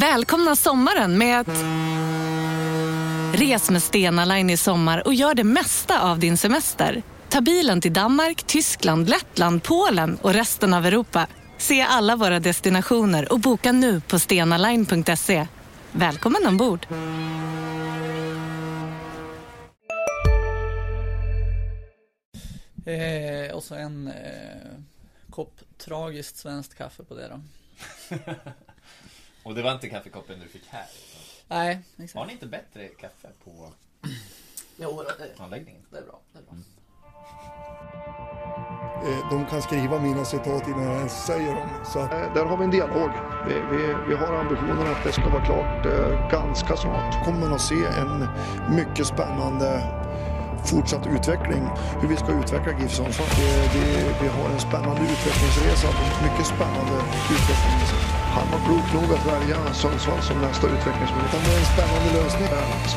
Välkomna sommaren med att... Res med Stena Line i sommar och gör det mesta av din semester. Ta bilen till Danmark, Tyskland, Lettland, Polen och resten av Europa. Se alla våra destinationer och boka nu på stenaline.se. Välkommen ombord! Eh, och så en eh, kopp tragiskt svenskt kaffe på det då. Och det var inte kaffekoppen du fick här? Nej, exakt. Har ni inte bättre kaffe på Jo, det, anläggningen? det är bra. Det är bra. Eh, De kan skriva mina citat innan jag ens säger dem. Så Eh, Där har vi en dialog. Vi, vi, vi har ambitionen att det ska vara klart eh, ganska snart. kommer att se en mycket spännande fortsatt utveckling. Hur vi ska utveckla GIF Sundsvall. Vi har en spännande utvecklingsresa. Mycket spännande utvecklingsresa. Han var klok nog att välja Sundsvall som nästa utvecklingsmöjlighet. Det är en spännande lösning.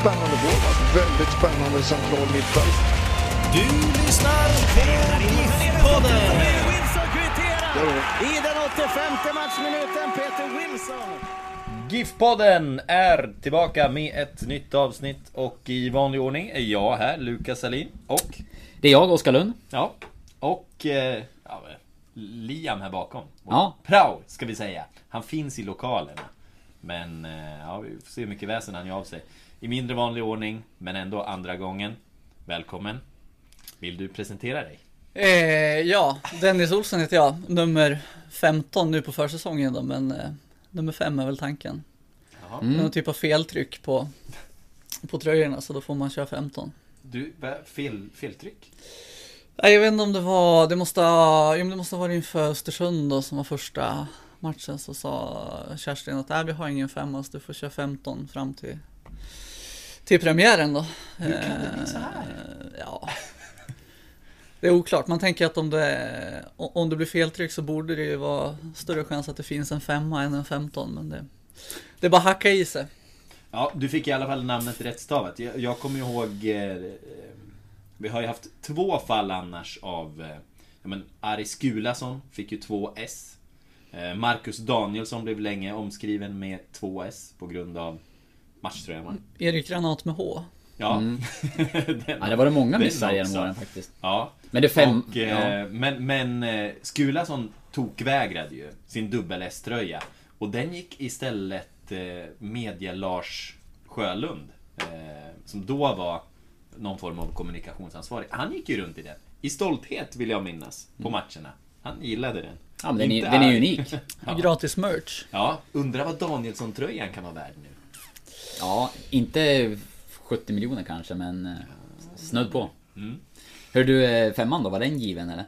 Spännande forward, väldigt spännande central mittfält. Du lyssnar på GIF-podden. Wilson kvitterar i den 85 matchminuten. Peter Wilson. GIF-podden är tillbaka med ett nytt avsnitt och i vanlig ordning är jag här, Lukas Salin och Det är jag, Oskar Lund. Ja, och eh, ja, Liam här bakom. Och Ja. Prao, ska vi säga. Han finns i lokalerna. Men eh, ja, vi får se hur mycket väsen han gör av sig. I mindre vanlig ordning, men ändå andra gången. Välkommen. Vill du presentera dig? Eh, ja, Dennis Olsson heter jag. Nummer 15 nu på försäsongen då, men eh, nummer 5 är väl tanken. Jaha. Det är någon typ av feltryck på, på tröjorna, så då får man köra 15. Du, fel, feltryck? Nej, jag vet inte om det var, det måste ha, det måste ha varit inför Östersund då, som var första matchen, så sa Kerstin att vi har ingen femma, så du får köra 15 fram till, till premiären då. Hur kan det bli så här? Eh, Ja. Det är oklart, man tänker att om det, om det blir feltryck så borde det ju vara större chans att det finns en femma än en 15, men det, det är bara hacka i sig. Ja, du fick i alla fall namnet rättstavat. Jag, jag kommer ihåg... Eh, vi har ju haft två fall annars av... Eh, ja, men Ari Skulason fick ju två S. Eh, Marcus Danielsson blev länge omskriven med två S på grund av matchtröjan. Erik Granat med H. Ja. Mm. Den- Ja, det var det många missar genom åren faktiskt. Ja. Men det fem... Och, eh, Men, men eh, Skulason tokvägrade ju sin dubbel S-tröja. Och den gick istället eh, media Lars Sjölund. Som då var någon form av kommunikationsansvarig. Han gick ju runt i den. I stolthet vill jag minnas. På matcherna. Han gillade den. Ja, men den är, den är unik. Ja. Gratis merch. ja, undrar vad Danielsson-tröjan kan vara värd nu. Ja, inte 70 miljoner kanske, men eh, snudd på. Mm. Hör du, eh, femman då, var den given eller?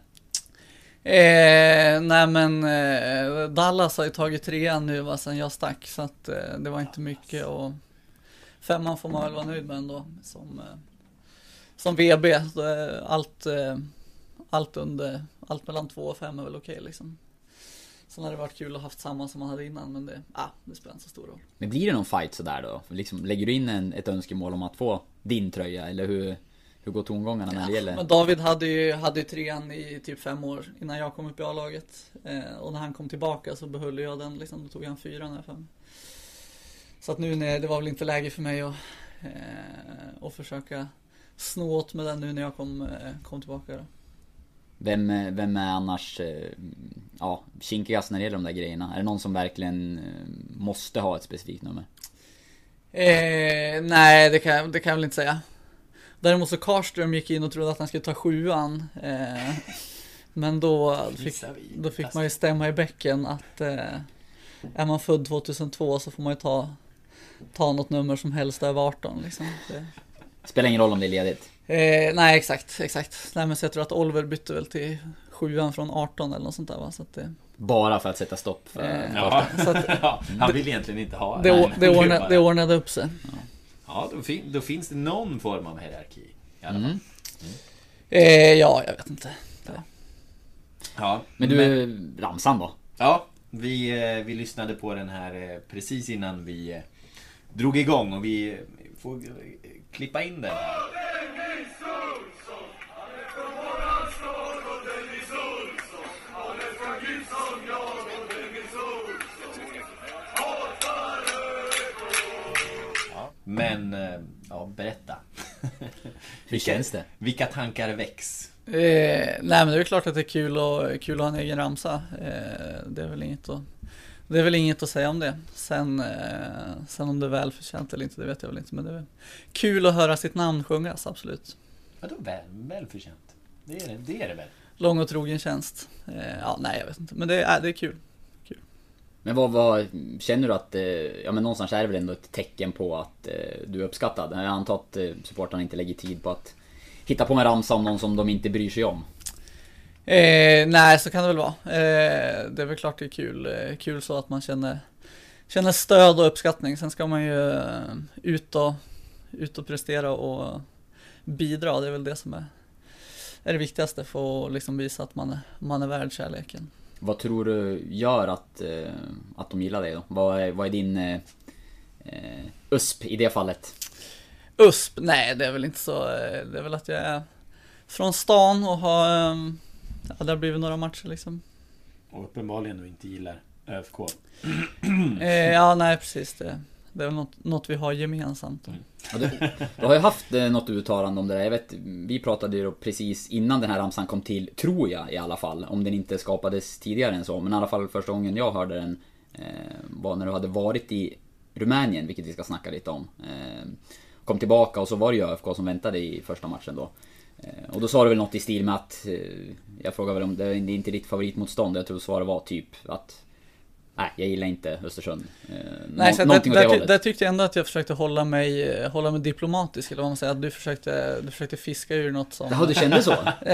Eh, nej men eh, Dallas har ju tagit trean nu va, sen jag stack så att eh, det var inte mycket och femman får man väl vara nöjd med ändå som, eh, som VB. Så, eh, allt, eh, allt under, allt mellan två och fem är väl okej liksom. Sen hade det varit kul att haft samma som man hade innan men det, ah, det spelar inte så stor roll. Men blir det någon fight sådär då? Liksom, lägger du in en, ett önskemål om att få din tröja, eller hur, hur går tongångarna när det gäller? Men David hade ju, hade ju trean i typ fem år innan jag kom upp i A-laget. Eh, och när han kom tillbaka så behöll jag den liksom, då tog han fyran här fem. Så att nu när, det var väl inte läge för mig att, eh, att försöka snå åt med den nu när jag kom, eh, kom tillbaka då. Vem, eh, vem är annars, eh, ja, kinkigast när det gäller de där grejerna? Är det någon som verkligen eh, måste ha ett specifikt nummer? Eh, nej, det kan, det kan jag väl inte säga. Däremot så Karström gick in och trodde att han skulle ta sjuan. Eh, men då fick, då fick man ju stämma i bäcken att eh, är man född 2002 så får man ju ta, ta något nummer som helst över 18 liksom. Det, Spelar ingen roll om det är ledigt. Eh, nej, exakt, exakt. Nej, men så jag tror att Oliver bytte väl till sjuan från 18 eller något sånt där va. Så att det, Bara för att sätta stopp för... Eh, Ja. Så att- ja, han vill egentligen inte ha det, det, men det, ordnade, det ordnade upp sig. Ja, då, fin- då finns det någon form av hierarki. I alla fall. Mm. Eh, ja, jag vet inte. Ja, Men du, ramsan då? Ja, vi, eh, vi lyssnade på den här eh, precis innan vi eh, drog igång och vi får klippa in den. Men, eh, ja, berätta. Hur känns det? Vilka tankar väcks? Eh, nej men det är klart att det är kul, och, kul att ha en egen ramsa. Eh, det är väl inget att det är väl inget att säga om det. Sen, eh, sen om det är välförtjänt eller inte, det vet jag väl inte. Men det är väl kul att höra sitt namn sjungas, absolut. Vadå väl, välförtjänt? Det är det, det är det väl? Lång och trogen tjänst. Eh, ja, nej jag vet inte. Men det är, det är kul. kul. Men vad, vad känner du att, eh, ja men någonstans är det väl ändå ett tecken på att eh, du är uppskattad? Jag antar att eh, supportrarna inte lägger tid på att hitta på en ramsa om någon som de inte bryr sig om. Eh, nej, så kan det väl vara. Eh, det är väl klart det är kul. Eh, kul så att man känner, känner stöd och uppskattning. Sen ska man ju eh, ut, och, ut och prestera och bidra. Det är väl det som är, är det viktigaste för att liksom visa att man är, man är värd kärleken. Vad tror du gör att, eh, att de gillar dig då? Vad är, vad är din eh, USP i det fallet? USP? Nej, det är väl inte så. Det är väl att jag är från stan och har um, Ja, det har blivit några matcher liksom. Och uppenbarligen du inte gillar ÖFK. eh, ja, nej precis. Det, det är väl något, något vi har gemensamt. Mm. Ja, du, du, har ju haft eh, något uttalande om det där. Jag vet, vi pratade ju precis innan den här ramsan kom till, tror jag i alla fall. Om den inte skapades tidigare än så. Men i alla fall första gången jag hörde den eh, var när du hade varit i Rumänien, vilket vi ska snacka lite om. Eh, kom tillbaka och så var det ju ÖFK som väntade i första matchen då. Eh, och då sa du väl något i stil med att eh, Jag frågade väl om det är inte ditt favoritmotstånd Jag tror svaret var typ att Nej, jag gillar inte Östersund. Eh, Nej, så där, där, där, tyckte jag ändå att jag försökte hålla mig, hålla mig diplomatisk, eller vad man säger. Att du försökte, du försökte fiska ur något som... Ja, du kände så?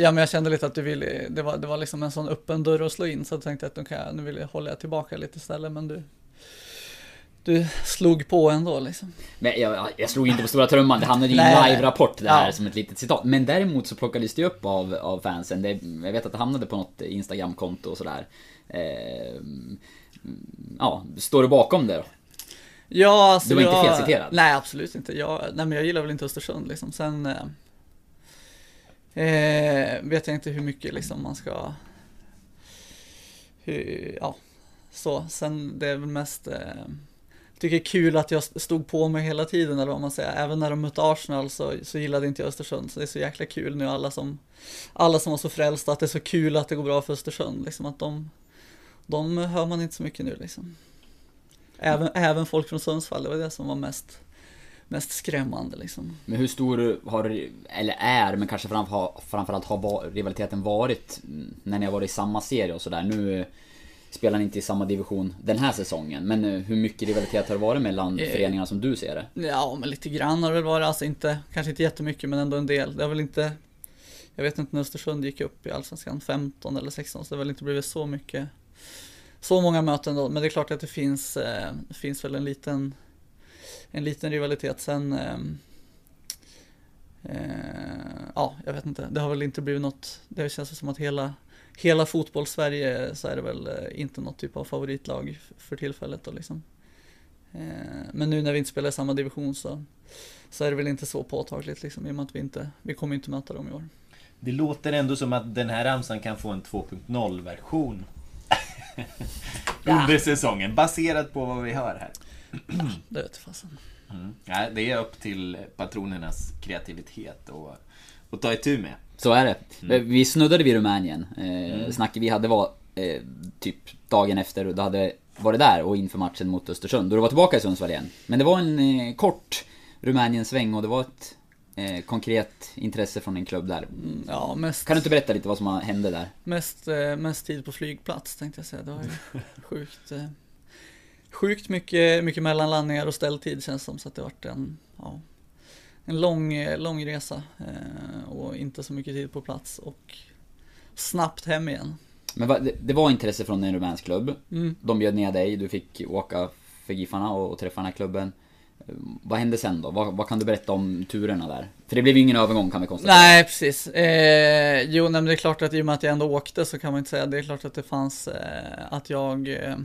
ja, men jag kände lite att du ville, det var, det var liksom en sån öppen dörr att slå in, så jag tänkte att nu, kan jag, nu vill jag hålla tillbaka lite istället, men du, du slog på ändå liksom. Men jag, jag slog inte på stora trumman, det hamnade i en live-rapport där ja. som ett litet citat. Men däremot så plockades det upp av, av fansen. Det, jag vet att det hamnade på något Instagram-konto och sådär. Eh, ja, står du bakom det då? Ja, alltså Du var jag, inte felciterad? Nej, absolut inte. Jag, nej, men jag gillar väl inte Östersund liksom. Sen eh, eh, vet jag inte hur mycket liksom man ska... Hur, ja, så. Sen det är väl mest... Eh, tycker det är kul att jag stod på mig hela tiden eller vad man säger. Även när de mötte Arsenal så, så gillade inte jag Östersund. Så det är så jäkla kul nu alla som, alla som var så frälsta att det är så kul att det går bra för Östersund. Liksom att de, de hör man inte så mycket nu liksom. Även, även folk från Sundsvall, det var det som var mest, mest skrämmande liksom. Men hur stor har, eller är, men kanske framförallt har rivaliteten varit mm, när ni har varit i samma serie och sådär? Nu spelar inte i samma division den här säsongen. Men eh, hur mycket rivalitet har det varit mellan eh, föreningarna som du ser det? Ja, men lite grann har det väl varit. Alltså inte, kanske inte jättemycket, men ändå en del. Det har väl inte... Jag vet inte när Östersund gick upp i Allsvenskan 15 eller 16, så det har väl inte blivit så mycket... Så många möten då, men det är klart att det finns, eh, finns väl en liten... En liten rivalitet. Sen... Eh, eh, ja, jag vet inte. Det har väl inte blivit något... Det känns som att hela hela fotboll-Sverige så är det väl eh, inte något typ av favoritlag för tillfället då liksom. Eh, men nu när vi inte spelar i samma division så, så är det väl inte så påtagligt liksom i och med att vi inte, vi kommer inte möta dem i år. Det låter ändå som att den här ramsan kan få en 2.0 version under säsongen, baserat på vad vi hör här. det vet fasen. Mm. Ja, det är upp till patronernas kreativitet och, och ta itu med. Så är det. Mm. Vi snuddade vid Rumänien. Eh, mm. Snacket vi hade var eh, typ dagen efter och du hade varit där och inför matchen mot Östersund. Då du var tillbaka i Sundsvall igen. Men det var en eh, kort Rumänien-sväng och det var ett eh, konkret intresse från en klubb där. Mm, ja, mest... Kan du inte berätta lite vad som hände där? Mest, eh, mest tid på flygplats tänkte jag säga. Det var ju sjukt, eh, sjukt mycket, mycket mellanlandningar och ställtid känns som. Så att det vart en, ja, en lång, lång resa eh, och inte så mycket tid på plats och snabbt hem igen. Men va, det, det, var intresse från en rumänsk klubb. Mm. De bjöd ner dig, du fick åka för Giffarna och, och träffa den här klubben. Vad hände sen då? Vad, vad, kan du berätta om turerna där? För det blev ju ingen övergång kan vi konstatera. Nej, precis. Eh, jo, men det är klart att i och med att jag ändå åkte så kan man inte säga, det är klart att det fanns eh, att jag eh,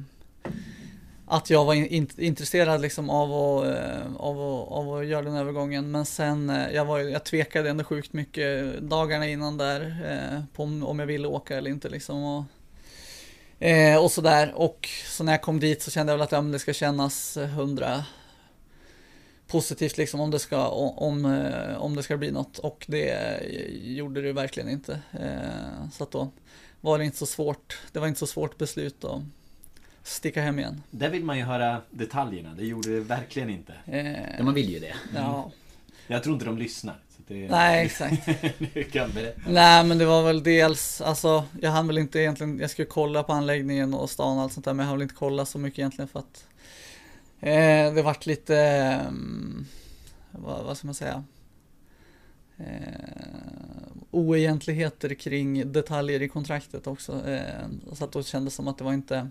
att jag var in, intresserad liksom av, att, eh, av, att, av att göra den övergången. Men sen, eh, jag, var, jag tvekade ändå sjukt mycket dagarna innan där eh, på om, om jag ville åka eller inte liksom. Och, och sådär. Och så när jag kom dit så kände jag väl att ja, det ska kännas hundra positivt liksom om det ska, om, om det ska bli något och det gjorde det verkligen inte. Så att då var det inte så svårt, det var inte så svårt beslut då sticka hem igen. Där vill man ju höra detaljerna, det gjorde det verkligen inte. Eh, man vill ju det. ja. Jag tror inte de lyssnar. Så det, Nej, exakt. du kan berätta. Nej men det var väl dels, alltså jag hann väl inte egentligen, jag skulle kolla på anläggningen och stan och allt sånt där men jag hann väl inte kolla så mycket egentligen för att eh, det vart lite, eh, vad, vad ska man säga, eh, oegentligheter kring detaljer i kontraktet också. Eh, så att då kändes det som att det var inte,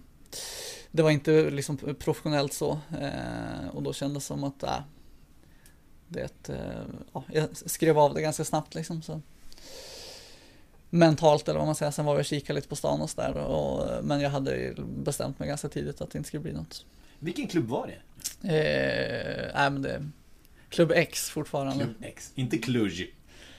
det var inte liksom professionellt så eh, och då kändes det som att, äh, det, eh, ja, jag skrev av det ganska snabbt liksom. Så mentalt eller vad man säger. Sen var jag och kikade lite på stan och sådär. Men jag hade bestämt mig ganska tidigt att det inte skulle bli något. Vilken klubb var det? Eh, nej men det Klubb X fortfarande. Klubb X, inte Cluj.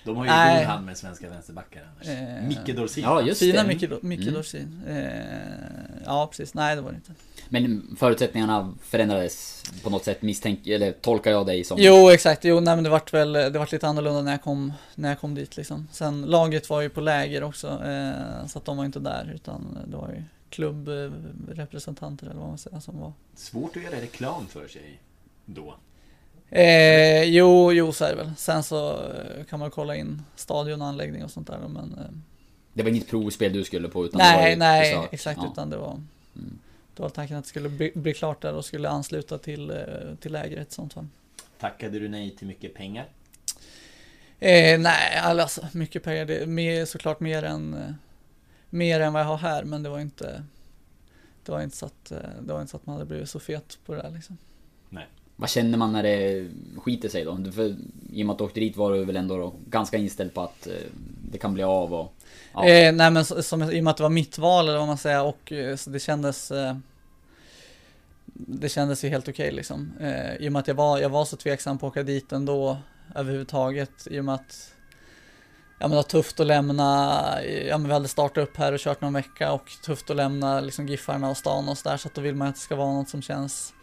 De har ju Nej. god hand med svenska vänsterbackar annars. Eh, Micke Dorsin. Ja, just Fina det. Micke, Micke Mm. Dorsin. Eh, ja precis, nej det var det inte. Men förutsättningarna förändrades på något sätt misstänk, eller tolkar jag dig som? Jo exakt, jo nej men det vart väl, det vart lite annorlunda när jag kom, när jag kom dit liksom. Sen laget var ju på läger också, eh, så att de var inte där utan det var ju klubbrepresentanter eller vad man säger som var. Svårt att göra reklam för sig då. Eh, jo, jo så är det väl. Sen så eh, kan man kolla in stadion och anläggning och sånt där men eh, Det var inget provspel du skulle på utan det var Nej, nej besök. exakt Ja. utan det var Mm. Det var tanken att det skulle bli, bli klart där och skulle ansluta till, eh, till lägret sånt fall. Tackade du nej till mycket pengar? Eh, nej, alltså mycket pengar. Det är mer, såklart mer än, eh, mer än vad jag har här, men det var inte det var inte så att, det var inte så att man hade blivit så fet på det där liksom. Vad känner man när det skiter sig då? För, I och med att du åkte dit var du väl ändå då ganska inställd på att eh, det kan bli av och... Ja. Eh, nej men som, som, i och med att det var mitt val eller vad man säger och eh, så det kändes eh, Det kändes ju helt okej liksom. Eh, I och med att jag var, jag var så tveksam på att åka dit ändå överhuvudtaget. I och med att Ja men det var tufft att lämna, eh, ja men vi hade startat upp här och kört någon vecka och tufft att lämna liksom Giffarna och stan och sådär så att då vill man att det ska vara något som känns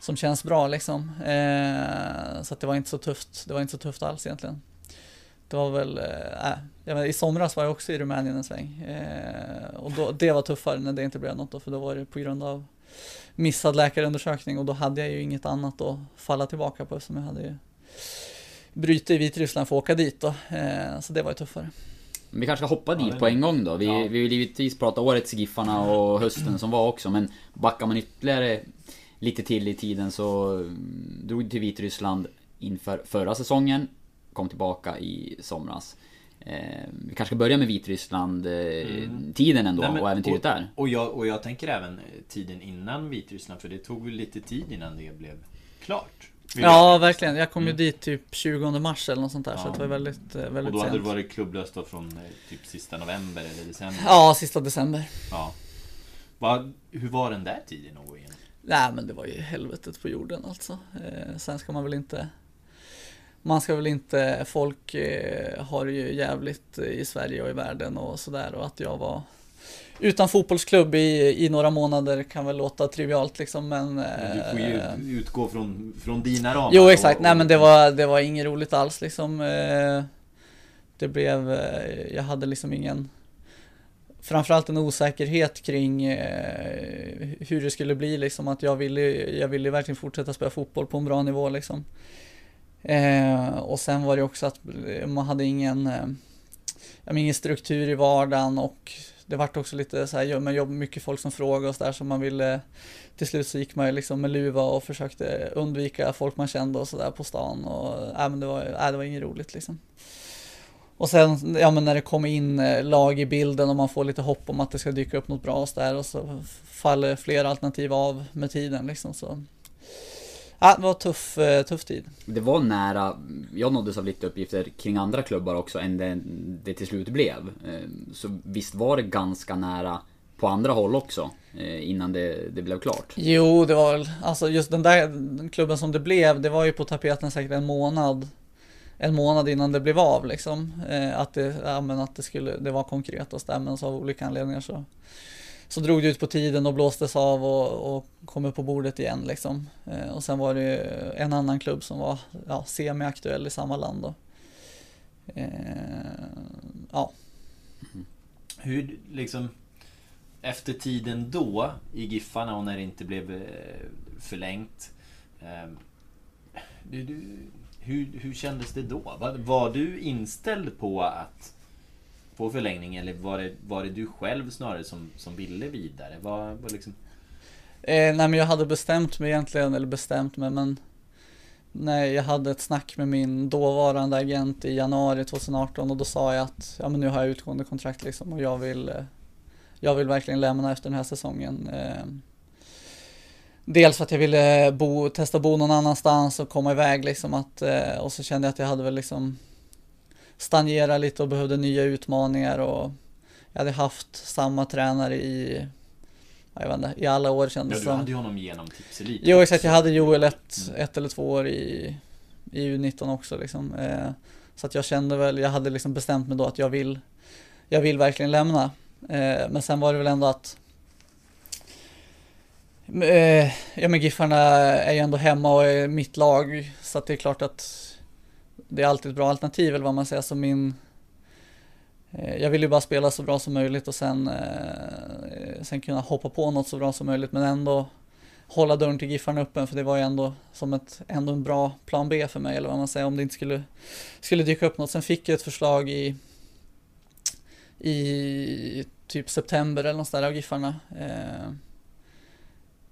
som känns bra liksom. Eh, så att det var inte så tufft, det var inte så tufft alls egentligen. Det var väl, äh, jag menar, i somras var jag också i Rumänien en sväng. Eh, och då, det var tuffare när det inte blev något då, för då var det på grund av missad läkarundersökning och då hade jag ju inget annat att falla tillbaka på eftersom jag hade ju brutit i Vitryssland för att åka dit då. Eh, så det var ju tuffare. Vi kanske ska hoppa dit det- på en gång då. Vi, Ja. vi vill givetvis prata årets Giffarna och hösten som var också, men backar man ytterligare lite till i tiden så mm, drog till Vitryssland inför förra säsongen, kom tillbaka i somras. Eh, vi kanske ska börja med Vitryssland, eh, tiden ändå Nej, men- och äventyret och, där. Och jag, och jag tänker även eh, tiden innan Vitryssland, för det tog väl lite tid innan det blev klart. Ja, jag- verkligen. Jag kom ju Mm. dit typ 20 mars eller något sånt där, så Ja. det var väldigt, eh, väldigt Och då hade sent. det varit klubblöst då från eh, typ sista november eller december. Ja, sista december. Ja. Vad- hur var den där tiden att gå igenom? Nej men det var ju helvetet på jorden alltså. Eh, sen ska man väl inte Man ska väl inte, folk eh, har ju jävligt i Sverige och i världen och sådär och att jag var utan fotbollsklubb i, i några månader kan väl låta trivialt liksom men Du får ju eh, ut- utgå från, från dina ramar. Jo exakt, och- nej och- men det var, det var inget roligt alls liksom. Eh, Det blev, eh, jag hade liksom ingen Framförallt en osäkerhet kring eh, hur det skulle bli liksom att jag ville, jag ville verkligen fortsätta spela fotboll på en bra nivå liksom. Eh, och sen var det också att eh, man hade ingen, eh, ingen struktur i vardagen och det vart också lite så här, ja, men jobb, mycket folk som frågade och så där som man ville till slut så gick man ju liksom med luva och försökte undvika folk man kände och sådär på stan och äh, men det var, äh, det var inget roligt liksom. Och sen, ja men när det kommer in eh, lag i bilden och man får lite hopp om att det ska dyka upp något bra där och så faller fler alternativ av med tiden liksom så. Ja, det var tuff, eh, tuff tid. Det var nära, jag nåddes av lite uppgifter kring andra klubbar också än det, det till slut blev. Eh, Så visst var det ganska nära på andra håll också innan det, det blev klart. Jo, det var väl, alltså just den där klubben som det blev, det var ju på tapeten säkert en månad en månad innan det blev av liksom. Eh, att, det, ja, men att det skulle, det var konkret och sådär men så av olika anledningar så så drog det ut på tiden och blåstes av och, och kom upp på bordet igen liksom. Eh, och sen var det ju en annan klubb som var ja, semi-aktuell i samma land då. Eh, ja. Mm. Hur liksom efter tiden då i Giffarna och när det inte blev eh, förlängt. Eh, du, du, hur, hur kändes det då? Var, var du inställd på att få förlängning eller var det, var det du själv snarare som, som ville vidare? Var, var liksom... Eh, nej men jag hade bestämt mig egentligen, eller bestämt mig men Nej, jag hade ett snack med min dåvarande agent i januari 2018 och då sa jag att ja, men nu har jag utgående kontrakt liksom och jag vill eh, Jag vill verkligen lämna efter den här säsongen. Eh, Dels för att jag ville bo, testa bo någon annanstans och komma iväg liksom att eh, och så kände jag att jag hade väl liksom stagnera lite och behövde nya utmaningar och jag hade haft samma tränare i jag vet inte, i alla år kändes det. Ja, du hade ju honom genom Tipselit. Jo exakt, jag hade Joel ett, mm. ett eller två år i, i U19 också liksom. Eh, så att jag kände väl, jag hade liksom bestämt mig då att jag vill, jag vill verkligen lämna. Eh, men sen var det väl ändå att Eh, ja men Giffarna är ju ändå hemma och är mitt lag så att det är klart att det är alltid ett bra alternativ eller vad man säger. Så min, eh, jag vill ju bara spela så bra som möjligt och sen, eh, sen kunna hoppa på något så bra som möjligt men ändå hålla dörren till Giffarna öppen för det var ju ändå som ett, ändå en bra plan B för mig eller vad man säger om det inte skulle, skulle dyka upp något. Sen fick jag ett förslag i, i typ september eller något där av Giffarna. Eh,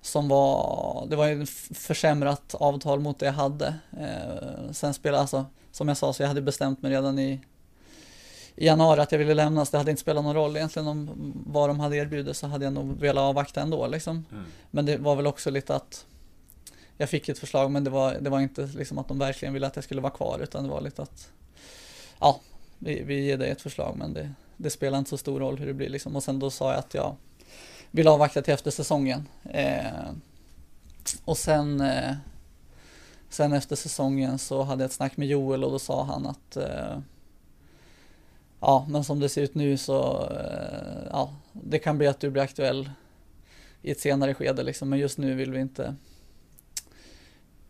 som var, det var ju försämrat avtal mot det jag hade. Eh, sen spelade, alltså, som jag sa, så jag hade bestämt mig redan i, i januari att jag ville lämna, så det hade inte spelat någon roll egentligen om vad de hade erbjudit så hade jag nog velat avvakta ändå liksom. Mm. Men det var väl också lite att jag fick ett förslag men det var, det var inte liksom att de verkligen ville att jag skulle vara kvar utan det var lite att ja, vi, vi ger dig ett förslag men det, det spelar inte så stor roll hur det blir liksom. Och sen då sa jag att jag vill avvakta till efter säsongen. Eh, och sen, eh, sen efter säsongen så hade jag ett snack med Joel och då sa han att eh, ja, men som det ser ut nu så eh, ja, det kan bli att du blir aktuell i ett senare skede liksom, men just nu vill vi inte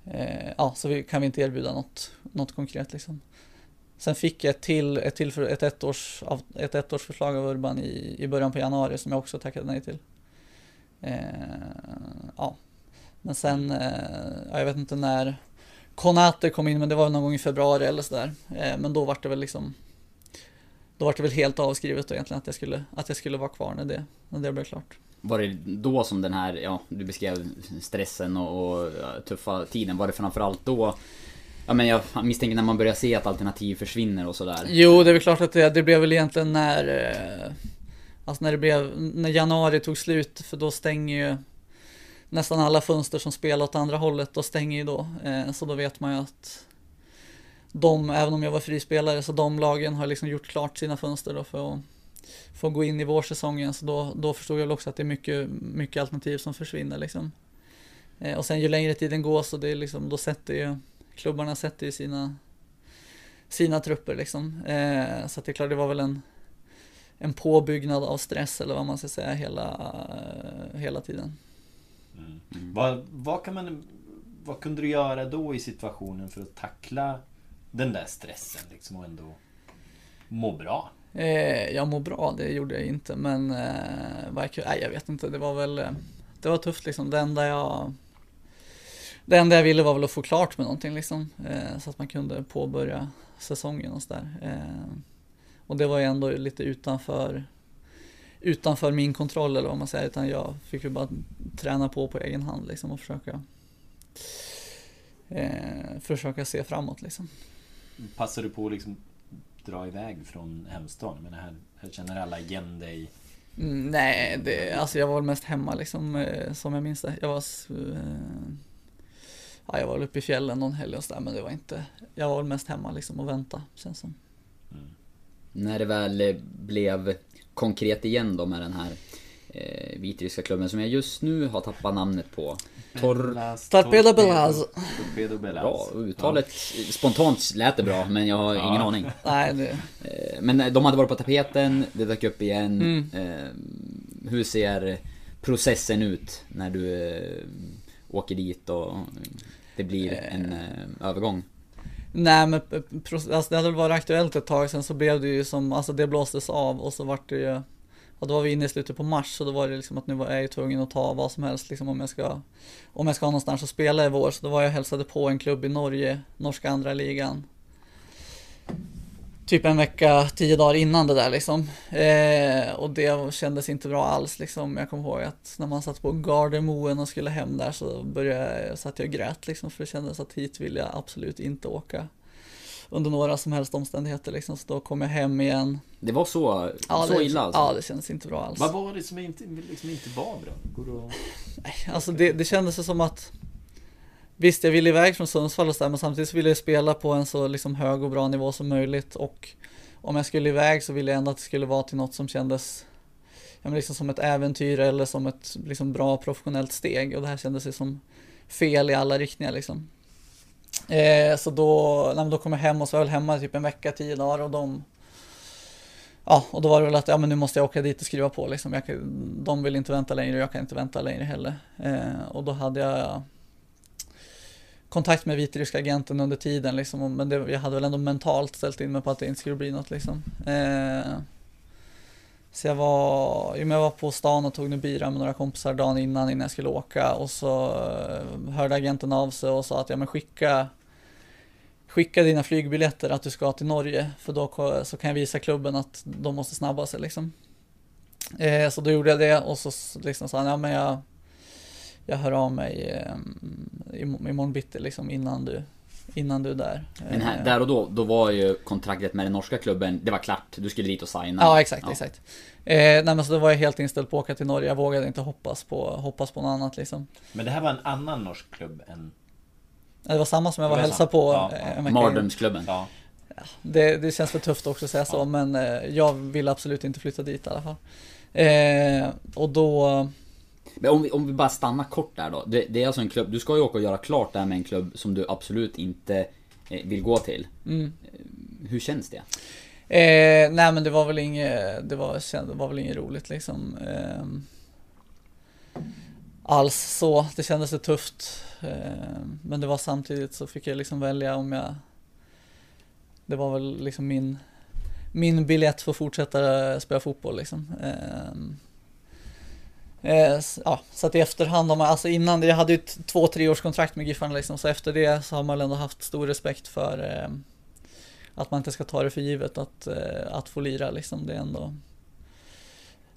eh, ja, så vi, kan vi inte erbjuda något, något konkret liksom. Sen fick jag ett till, ett, till ett, ettårs, ett ettårsförslag av Urban i, i början på januari som jag också tackade nej till. Eh, ja. Men sen, eh, jag vet inte när Konate kom in, men det var någon gång i februari eller sådär. Eh, men då var det väl liksom då var det väl helt avskrivet då egentligen att jag skulle, att jag skulle vara kvar när det, när det blev klart. Var det då som den här, ja, du beskrev stressen och, och tuffa tiden, var det framförallt då Ja men jag misstänker när man börjar se att alternativ försvinner och sådär. Jo, det är väl klart att det, det blev väl egentligen när eh, Alltså när det blev, när januari tog slut, för då stänger ju nästan alla fönster som spelar åt andra hållet, då stänger ju då. Eh, så då vet man ju att de, även om jag var frispelare, så de lagen har liksom gjort klart sina fönster då för att få gå in i vårsäsongen. Så då, då förstod jag väl också att det är mycket, mycket alternativ som försvinner liksom. Eh, och sen ju längre tiden går så det är liksom, då sätter ju klubbarna sätter ju sina, sina trupper liksom. Eh, så att det är klart, det var väl en en påbyggnad av stress eller vad man ska säga hela, hela tiden. Mm. Mm. Vad, vad, kan man, vad kunde du göra då i situationen för att tackla den där stressen liksom och ändå må bra? Eh, jag mår bra, det gjorde jag inte men eh, vad jag, nej, jag vet inte, det var väl Det var tufft liksom, det enda jag Det enda jag ville var väl att få klart med någonting liksom eh, Så att man kunde påbörja säsongen och sådär eh, och det var ju ändå lite utanför utanför min kontroll eller vad man säger, utan jag fick ju bara träna på på egen hand liksom och försöka eh, försöka se framåt liksom. Passar du på att liksom dra iväg från hemstaden? Men här, här känner alla igen dig? Mm, nej, det, alltså jag var väl mest hemma liksom, eh, som jag minns det. Jag var, eh, ja, jag var väl uppe i fjällen någon helg och sådär, men det var inte, jag var väl mest hemma liksom och vänta, känns som. Mm när det väl blev konkret igen då med den här eh, vitryska klubben som jag just nu har tappat namnet på. Tor... Torpedo Belaz. Bra, uttalet ja. spontant lät det bra men jag har ja. ingen aning. Nej, det... Eh, men de hade varit på tapeten, det dök upp igen. Mm. Eh, hur ser processen ut när du eh, åker dit och det blir en eh, övergång? Nej men alltså, det hade väl varit aktuellt ett tag sen så blev det ju som, alltså det blåstes av och så vart det ju och då var vi inne i slutet på mars så då var det liksom att nu var jag ju tvungen att ta vad som helst liksom om jag ska Om jag ska ha någonstans att spela i vår. Så då var jag och hälsade på en klubb i Norge, norska andra ligan Typ en vecka, tio dagar innan det där liksom eh, Och det kändes inte bra alls liksom Jag kommer ihåg att när man satt på Gardermoen och skulle hem där så började jag, satt jag och grät liksom för det kändes att hit vill jag absolut inte åka under några som helst omständigheter liksom. Så då kom jag hem igen. Det var så, Ja, så det, illa alltså? Ja, det kändes inte bra alls. Vad var det som inte, liksom inte var bra? Går det att... Alltså det, det kändes som att Visst, jag ville iväg från Sundsvall och så där, men samtidigt så ville jag spela på en så liksom hög och bra nivå som möjligt och om jag skulle iväg så ville jag ändå att det skulle vara till något som kändes ja, men liksom som ett äventyr eller som ett liksom bra professionellt steg och det här kändes ju som fel i alla riktningar liksom. Eh, så då, nej, då kom jag hem och så var jag väl hemma typ en vecka, tio dagar och de Ja, och då var det väl att ja, men nu måste jag åka dit och skriva på liksom. Jag, de vill inte vänta längre och jag kan inte vänta längre heller. Eh, och då hade jag kontakt med vitryska agenten under tiden liksom. Men det, jag hade väl ändå mentalt ställt in mig på att det inte skulle bli något liksom. Eh, så jag var, jo, jag var på stan och tog en bira med några kompisar dagen innan innan jag skulle åka och så eh, hörde agenten av sig och sa att ja men skicka Skicka dina flygbiljetter att du ska till Norge för då så kan jag visa klubben att de måste snabba sig liksom. Eh, så då gjorde jag det och så liksom sa han ja men jag jag hör av mig eh, im- imorgon bitti liksom innan du Innan du är där. Men här, Eh, där och då, då var ju kontraktet med den norska klubben, det var klart. Du skulle dit och signa. Ja exakt, exakt. Eh, nej men så då var jag helt inställd på att åka till Norge. Jag vågade inte hoppas på, hoppas på något annat liksom. Men det här var en annan norsk klubb än... Det var samma som jag var och var hälsade på Ja, eh, ja. Mardrömsklubben. Ja. Det, det känns för tufft också att säga så, men eh, jag vill absolut inte flytta dit i alla fall. Eh, och då... Men om vi, om vi bara stannar kort där då. Det, det är alltså en klubb, du ska ju åka och göra klart det här med en klubb som du absolut inte eh, vill gå till. Mm. Eh, Hur känns det? Eh, nej men det var väl inget, det var, det var väl inget roligt liksom. Eh, alls så, det kändes så tufft. Eh, men det var samtidigt så fick jag liksom välja om jag Det var väl liksom min Min biljett för att fortsätta spela fotboll liksom. Eh, ja, så att i efterhand, har man, alltså innan jag hade ju ett två, tre års kontrakt med Giffarna liksom, så efter det så har man ändå haft stor respekt för eh, att man inte ska ta det för givet att, eh, att få lira liksom. Det är ändå,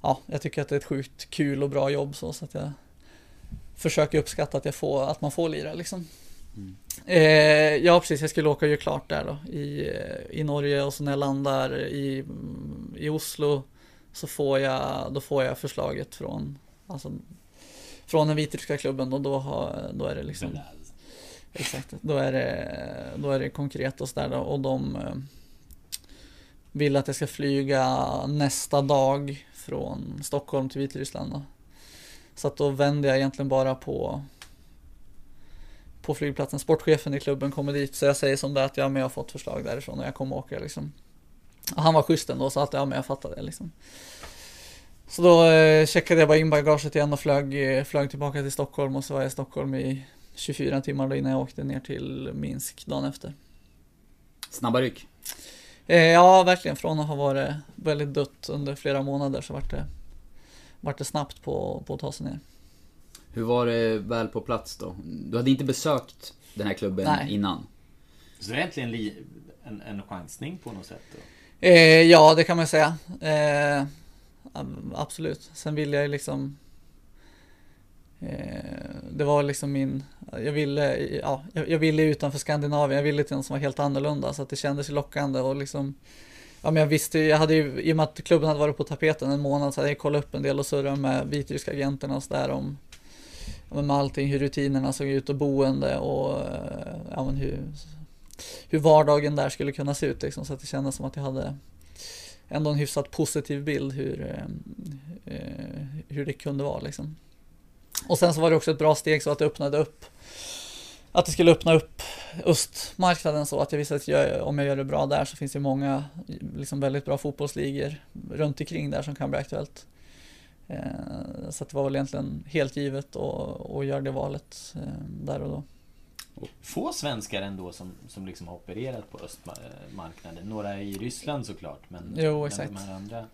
ja, jag tycker att det är ett sjukt kul och bra jobb så, så att jag försöker uppskatta att, jag får, att man får lira liksom. Eh, ja precis, jag skulle åka och göra klart där då i, i Norge och så när jag landar i, i Oslo så får jag, då får jag förslaget från, alltså, från den vitryska klubben och då, har, då är det liksom Exakt, då är det, då är det konkret och sådär då, och de eh, vill att jag ska flyga nästa dag från Stockholm till Vitryssland då. Så att då vänder jag egentligen bara på på flygplatsen. Sportchefen i klubben kommer dit så jag säger som det att men jag har fått förslag därifrån och jag kommer åka liksom. Och han var schysst ändå så att jag, men jag fattar det liksom. Så då eh, checkade jag bara in bagaget igen och flög, eh, flög tillbaka till Stockholm och så var jag i Stockholm i 24 timmar då innan jag åkte ner till Minsk dagen efter. Snabba ryck. Eh, ja, verkligen. Från att ha varit väldigt dött under flera månader så vart det, vart det snabbt på, på att ta sig ner. Hur var det väl på plats då? Du hade inte besökt den här klubben Nej. innan? Så det är egentligen li, en, en chansning på något sätt då? Eh, ja, det kan man säga. Eh, absolut. Sen ville jag ju liksom eh, Det var liksom min Jag ville, ja, jag, jag ville utanför Skandinavien. Jag ville till något som var helt annorlunda så att det kändes ju lockande och liksom Ja men jag visste ju, jag hade ju, i och med att klubben hade varit på tapeten en månad så hade jag kollat upp en del och surrat med vitryska agenterna och sådär om med allting, hur rutinerna såg ut och boende och eh, ja, men hur, hur vardagen där skulle kunna se ut liksom, så att det kändes som att jag hade ändå en hyfsat positiv bild hur, eh, eh, hur det kunde vara liksom. Och sen så var det också ett bra steg så att det öppnade upp att det skulle öppna upp östmarknaden så att jag visste att jag, om jag gör det bra där så finns det många liksom väldigt bra fotbollsligor runt omkring där som kan bli aktuellt. Eh, så att det var väl egentligen helt givet att, göra det valet eh, där och då. Få svenskar ändå som, som liksom har opererat på östmarknaden. Några i Ryssland såklart. Men, Jo, men exakt. de här andra,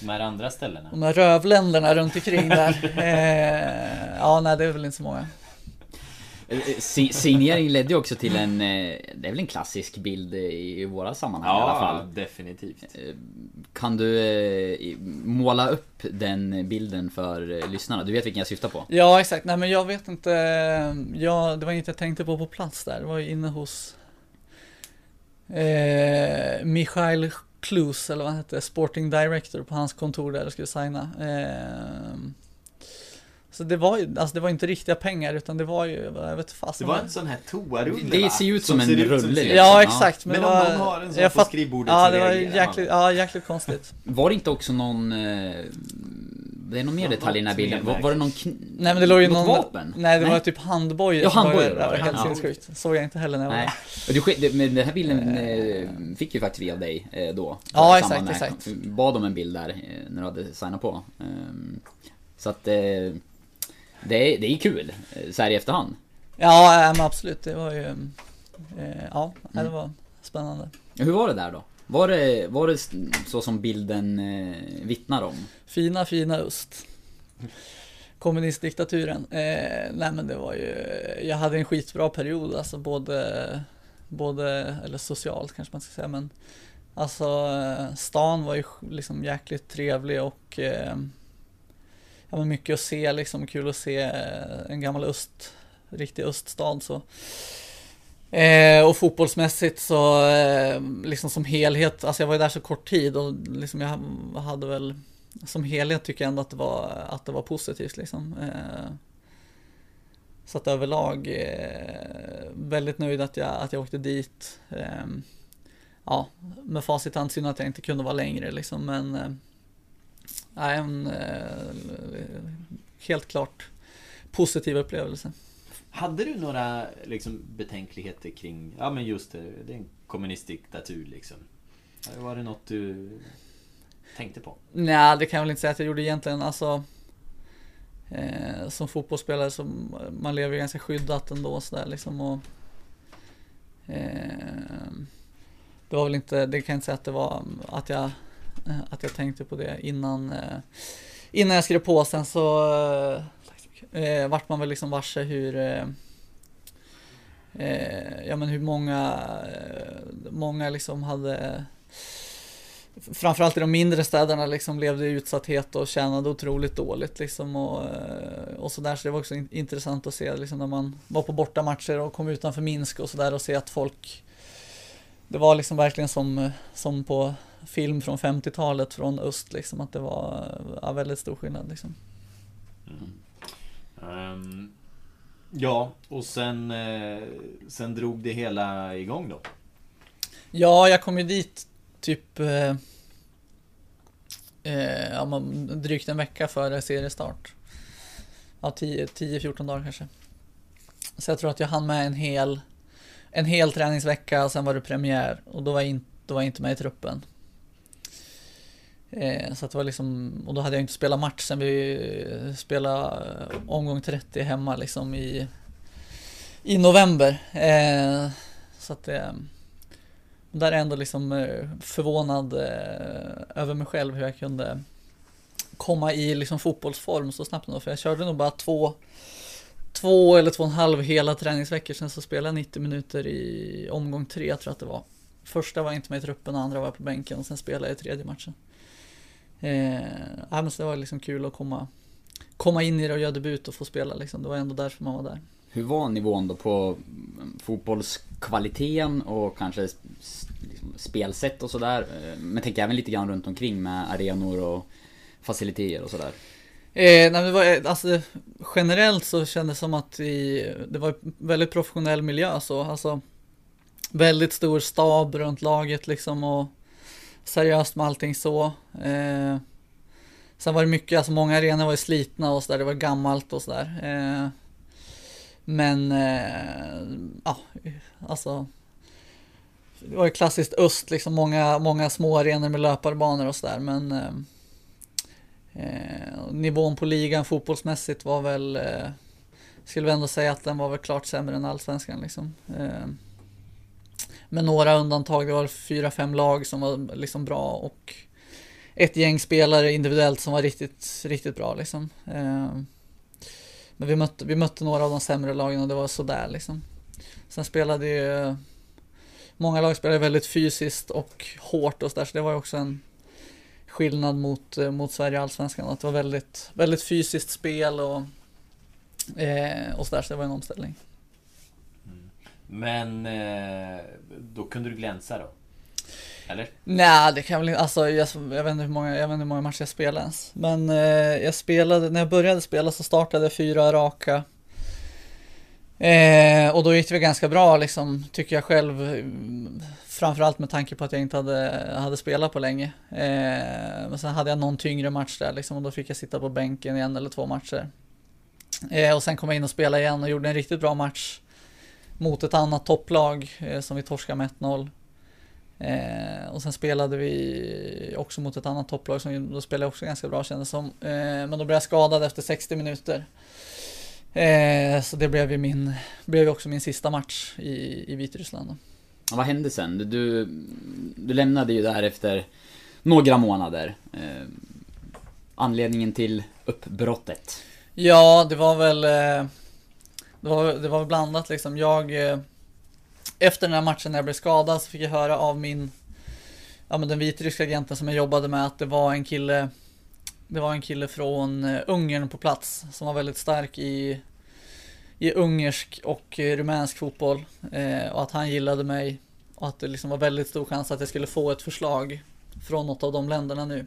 de här andra ställena. De här rövländerna runt omkring där. Eh, ja, nej det är väl inte så många. Eh, si- Signering ledde ju också till en, eh, det är väl en klassisk bild i våra sammanhang i alla Ja, fall. definitivt. Kan du eh, måla upp den bilden för eh, lyssnarna? Du vet vilken jag syftar på? Ja, exakt. Nej, men jag vet inte. Ja, det var inget jag tänkte på på plats där. Det var ju inne hos eh, Michael Klus, eller vad han hette, Sporting Director på hans kontor där jag skulle signa. Eh, så det var ju, alltså det var inte riktiga pengar utan det var ju, jag vet fast Det var en sån här toarulle Det ser ju ut som en rulle, liksom. Ja, Ja. exakt. Men det om var, någon har en sån jag på fatt- skrivbordet Ja, så det var jäkligt, ja, jäkligt konstigt. Var det inte också någon... Eh, det är någon mer detalj i den här bilden. Var, var det någon kn- Nej men det låg ju någon... vapen? Nej det var typ handbojor. Ja, handbojor det var det. helt Ja. sinnessjukt. Såg jag inte heller när jag var Nej. där. Men den här bilden eh, fick ju faktiskt vi av dig eh, då. Ja, exakt, exakt. Bad om en bild där eh, när du hade signat på. Ehm, Så att eh, det är, det är kul eh, så här i efterhand. Ja äh, men absolut. Det var ju... Eh, ja, nej, Mm. det var spännande. Hur var det där då? Var det, var det så som bilden eh, vittnar om? Fina, fina öst. Kommunistdiktaturen. Eh, nej men det var ju... Jag hade en skitbra period alltså både... Både, eller socialt kanske man ska säga men Alltså eh, stan var ju liksom jäkligt trevlig och eh, Ja men mycket att se liksom, kul att se eh, en gammal öst Riktig öststad så. Eh, Och fotbollsmässigt så eh, liksom som helhet, alltså jag var ju där så kort tid och liksom jag hade väl Som helhet tycker jag ändå att det var, att det var positivt liksom. Eh, Så att överlag eh, väldigt nöjd att jag, att jag åkte dit. Eh, Ja, med facit i hand synd att jag inte kunde vara längre liksom men eh, Nej, en eh, helt klart positiv upplevelse. Hade du några liksom, betänkligheter kring, ja men just det, det är en kommunistdiktatur liksom. Var det något du tänkte på? Nej, det kan jag väl inte säga att jag gjorde egentligen. Alltså, eh, som fotbollsspelare så man lever ganska skyddat ändå så där liksom. Och, eh, det var väl inte, det kan jag inte säga att det var att jag, Eh, att jag tänkte på det innan, eh, innan jag skrev på. Sen så eh, eh, vart man väl liksom varse hur eh, ja men hur många, många liksom hade framförallt i de mindre städerna liksom levde i utsatthet och tjänade otroligt dåligt liksom och, och sådär. Så det var också intressant att se liksom när man var på bortamatcher och kom utanför Minsk och sådär och se att folk Det var liksom verkligen som, som på film från 50-talet från öst liksom att det var ja, väldigt stor skillnad liksom. Ehm, ja, och sen, eh, sen drog det hela igång då. Ja, jag kom ju dit typ eh, eh, ja, drygt en vecka före seriestart. Ja, 10-14 dagar kanske. Så jag tror att jag hann med en hel, en hel träningsvecka och sen var det premiär och då var jag, in, då var jag inte med i truppen. Eh, så att det var liksom, och då hade jag inte spelat match sen vi eh, spelade eh, omgång 30 hemma liksom i, i november. Så att det, där är jag ändå liksom förvånad över mig själv hur jag kunde komma i liksom fotbollsform så snabbt ändå. För jag körde nog bara två, två eller två och en halv hela träningsveckor. Sen så spelade jag 90 minuter i omgång tre tror jag att det var. Första var jag inte med i truppen, andra var jag på bänken och sen spelade jag i tredje matchen. Eh, men det var liksom kul att komma, komma in i det och göra debut och få spela liksom. Det var ändå därför man var där. Hur var nivån då på mm, fotbollskvaliteten och kanske liksom spelsätt och sådär? Eh, Men tänk även lite grann runt omkring med arenor och faciliteter och sådär. Eh, nej, var, alltså, generellt så kändes det som att i, det var en väldigt professionell miljö så, alltså väldigt stor stab runt laget liksom och seriöst med allting så. Eh, sen var det mycket, alltså många arenor var ju slitna och sådär, det var gammalt och sådär. Eh, men, eh, ja, alltså det var ju klassiskt öst liksom, många, många små arenor med löparbanor och sådär men eh, Eh, nivån på ligan fotbollsmässigt var väl, eh, skulle vi ändå säga att den var väl klart sämre än allsvenskan liksom. Eh, med några undantag, det var fyra, fem lag som var liksom bra och ett gäng spelare individuellt som var riktigt, riktigt bra liksom. Ehm, men vi mötte, vi mötte några av de sämre lagen och det var sådär liksom. Sen spelade ju Många lag spelade väldigt fysiskt och hårt och sådär så det var ju också en skillnad mot, eh, mot Sverige Allsvenskan. Att det var väldigt, väldigt fysiskt spel och, eh, och sådär så det var en omställning. Men eh, då kunde du glänsa då? Eller? Nej, det kan väl inte, alltså jag, jag, vet inte hur många, jag vet inte hur många matcher jag spelade ens. Men eh, jag spelade, när jag började spela så startade jag fyra raka. Eh, och då gick det väl ganska bra liksom, tycker jag själv. Framförallt med tanke på att jag inte hade, hade spelat på länge. Eh, men sen hade jag någon tyngre match där liksom, och då fick jag sitta på bänken i en eller två matcher. Eh, och sen kom jag in och spelade igen och gjorde en riktigt bra match mot ett annat topplag eh, som vi torskade med 1-0. Eh, och sen spelade vi också mot ett annat topplag som då spelade också ganska bra kändes som. Eh, men då blev jag skadad efter 60 minuter. Eh, så det blev ju min, blev också min sista match i, i Vitryssland. vad hände sen? Du, du lämnade ju där efter några månader. Eh, anledningen till uppbrottet? Ja, det var väl eh, det var, det var blandat liksom. Jag eh, efter den här matchen när jag blev skadad så fick jag höra av min ja men den vitryska agenten som jag jobbade med att det var en kille det var en kille från eh, Ungern på plats som var väldigt stark i, i ungersk och eh, rumänsk fotboll. Eh, och att han gillade mig och att det liksom var väldigt stor chans att jag skulle få ett förslag från något av de länderna nu.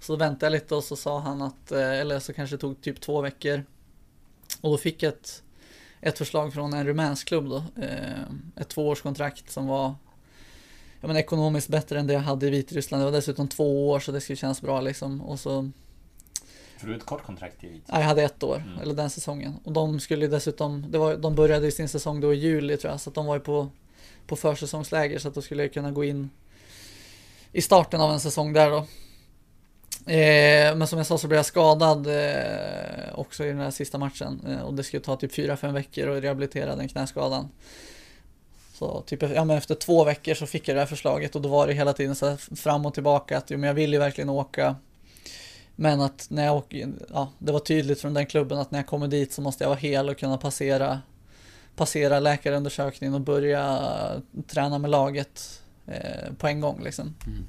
Så då väntade jag lite och så sa han att, eh, eller så kanske det tog typ två veckor. Och då fick jag ett, ett förslag från en rumänsk klubb då. Eh, ett tvåårskontrakt som var ja, men ekonomiskt bättre än det jag hade i Vitryssland. Det var dessutom två år så det skulle kännas bra liksom. Och så... För du ett kort kontrakt i Vitryssland? Ja, jag hade ett år, mm. eller den säsongen. Och de skulle dessutom, det var, de började i sin säsong då i juli tror jag, så att de var ju på, på försäsongsläger så att då skulle jag kunna gå in i starten av en säsong där då. Eh, men som jag sa så blev jag skadad eh, också i den här sista matchen eh, och det skulle ta typ 4-5 veckor att rehabilitera den knäskadan. Så typ ja, men efter två veckor så fick jag det här förslaget och då var det hela tiden så fram och tillbaka att jo, men jag vill ju verkligen åka. Men att när jag åker, ja, det var tydligt från den klubben att när jag kommer dit så måste jag vara hel och kunna passera passera läkarundersökningen och börja träna med laget eh, på en gång liksom. Mm.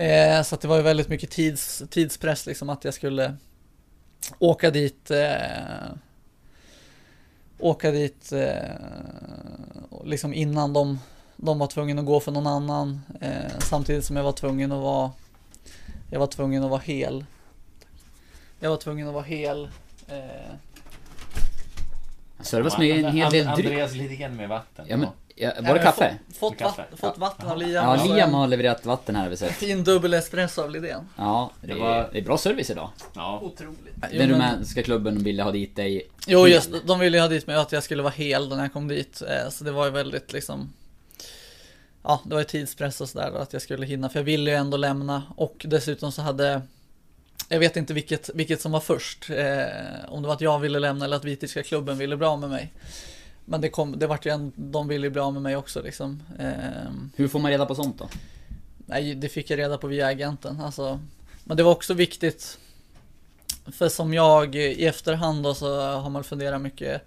Eh, så att det var ju väldigt mycket tids, tidspress liksom att jag skulle åka dit eh, åka dit eh, liksom innan de, de var tvungna att gå för någon annan. Eh, samtidigt som jag var tvungen att vara jag var tvungen att vara hel. Jag var tvungen att vara hel. Eh, Servas med en hel del dryck. Andreas Lidén med vatten. Ja, men, ja, var det kaffe? Fått, fått, kaffe. Vatten, fått vatten av Liam. Ja, Liam har levererat vatten här har vi sett. Fin dubbel espresso av Lidén. Ja, det, det, var... det är bra service idag. Ja. Otroligt. Den rumänska klubben ville ha dit dig. Jo, just de ville ha dit mig att jag skulle vara hel när jag kom dit. Eh, så det var ju väldigt liksom Ja, det var ju tidspress och sådär att jag skulle hinna, för jag ville ju ändå lämna och dessutom så hade jag vet inte vilket, vilket som var först. Eh, om det var att jag ville lämna eller att Vitiska klubben ville av med mig. Men det, kom, det vart ju en, de ville bli av med mig också liksom. Eh, Hur får man reda på sånt då? Nej, det fick jag reda på via agenten. Alltså, men det var också viktigt. För som jag i efterhand då så har man funderat mycket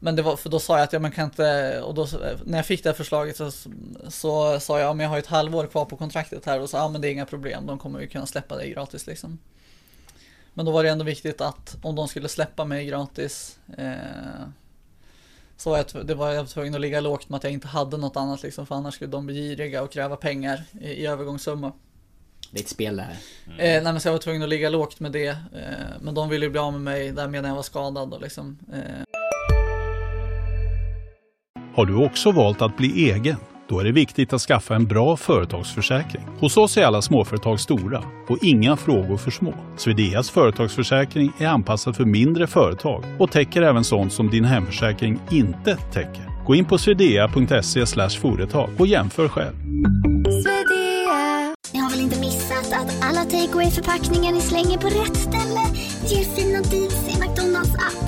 men det var, för då sa jag att ja, man kan inte, och då, när jag fick det här förslaget så, så sa jag, men jag har ett halvår kvar på kontraktet här och så, ja men det är inga problem, de kommer ju kunna släppa dig gratis liksom. Men då var det ändå viktigt att om de skulle släppa mig gratis eh, så var jag, det var jag tvungen att ligga lågt med att jag inte hade något annat liksom, för annars skulle de bli giriga och kräva pengar i, i övergångssumma. Det är ett spel det här. Mm. Eh, nej men så jag var tvungen att ligga lågt med det. Eh, men de ville ju bli av med mig där medan jag var skadad och liksom. Eh. Har du också valt att bli egen? Då är det viktigt att skaffa en bra företagsförsäkring. Hos oss är alla småföretag stora och inga frågor för små. Swedeas företagsförsäkring är anpassad för mindre företag och täcker även sånt som din hemförsäkring inte täcker. Gå in på swedea.se företag och jämför själv. Ni har väl inte missat att Alla takeaway förpackningar ni slänger på rätt ställe ger fina deals i McDonalds app.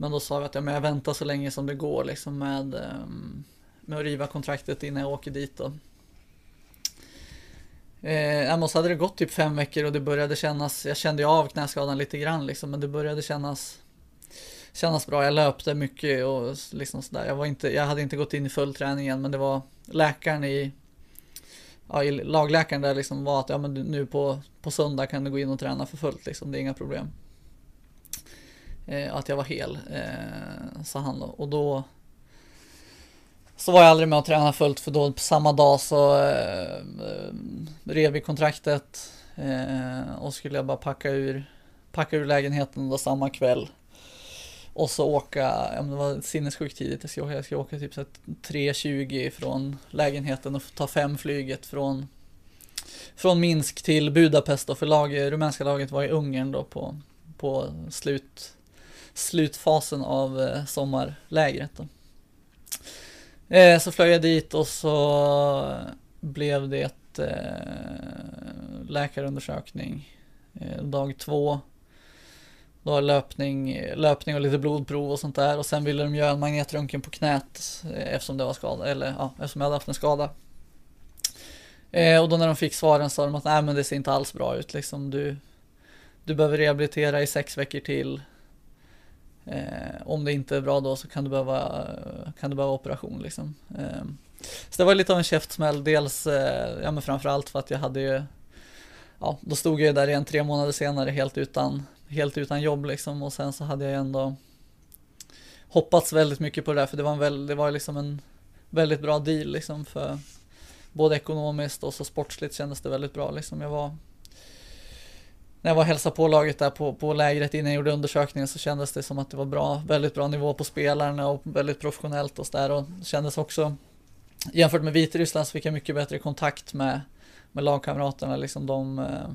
Men då sa vi att ja, men jag väntar så länge som det går liksom med, ehm, med att riva kontraktet innan jag åker dit. Då. Eh, så hade det gått typ fem veckor och det började kännas, jag kände ju av knäskadan lite grann liksom, men det började kännas kännas bra. Jag löpte mycket och liksom sådär. Jag, var inte, jag hade inte gått in i full träning än, men det var läkaren i, ja, i lagläkaren där liksom var att ja, men nu på, på söndag kan du gå in och träna för fullt liksom. Det är inga problem. Eh, att jag var hel, eh, sa han då. Och då så var jag aldrig med och tränade fullt för då på samma dag så eh, rev vi kontraktet eh, och skulle jag bara packa ur, packa ur lägenheten då samma kväll. Och så åka, ja men det var sinnessjukt tidigt, jag ska åka, jag ska åka typ 3.20 från lägenheten och ta fem flyget från från Minsk till Budapest då, för lag, rumänska laget var i Ungern då på, på slut, slutfasen av eh, sommarlägret. Då. Eh, så flög jag dit och så blev det eh, läkarundersökning dag två. Då var löpning, löpning och lite blodprov och sånt där och sen ville de göra en magnetröntgen på knät eftersom det var skada, eller ja, eftersom jag hade haft en skada. Och då när de fick svaren sa de att nej men det ser inte alls bra ut liksom. Du, du behöver rehabilitera i sex veckor till. Eh, om det inte är bra då så kan du behöva, eh, kan du behöva operation liksom. Eh, så det var lite av en käftsmäll, dels eh, ja men framförallt för att jag hade ju Ja, då stod jag där igen tre månader senare helt utan, helt utan jobb liksom och sen så hade jag ändå hoppats väldigt mycket på det där för det var, en väl, det var liksom en väldigt bra deal liksom för både ekonomiskt och så sportsligt kändes det väldigt bra liksom. Jag var när jag var hälsa på laget där på, på lägret innan jag gjorde undersökningen så kändes det som att det var bra, väldigt bra nivå på spelarna och väldigt professionellt och sådär och kändes också jämfört med Vitryssland så fick jag mycket bättre kontakt med, med lagkamraterna. Liksom de eh,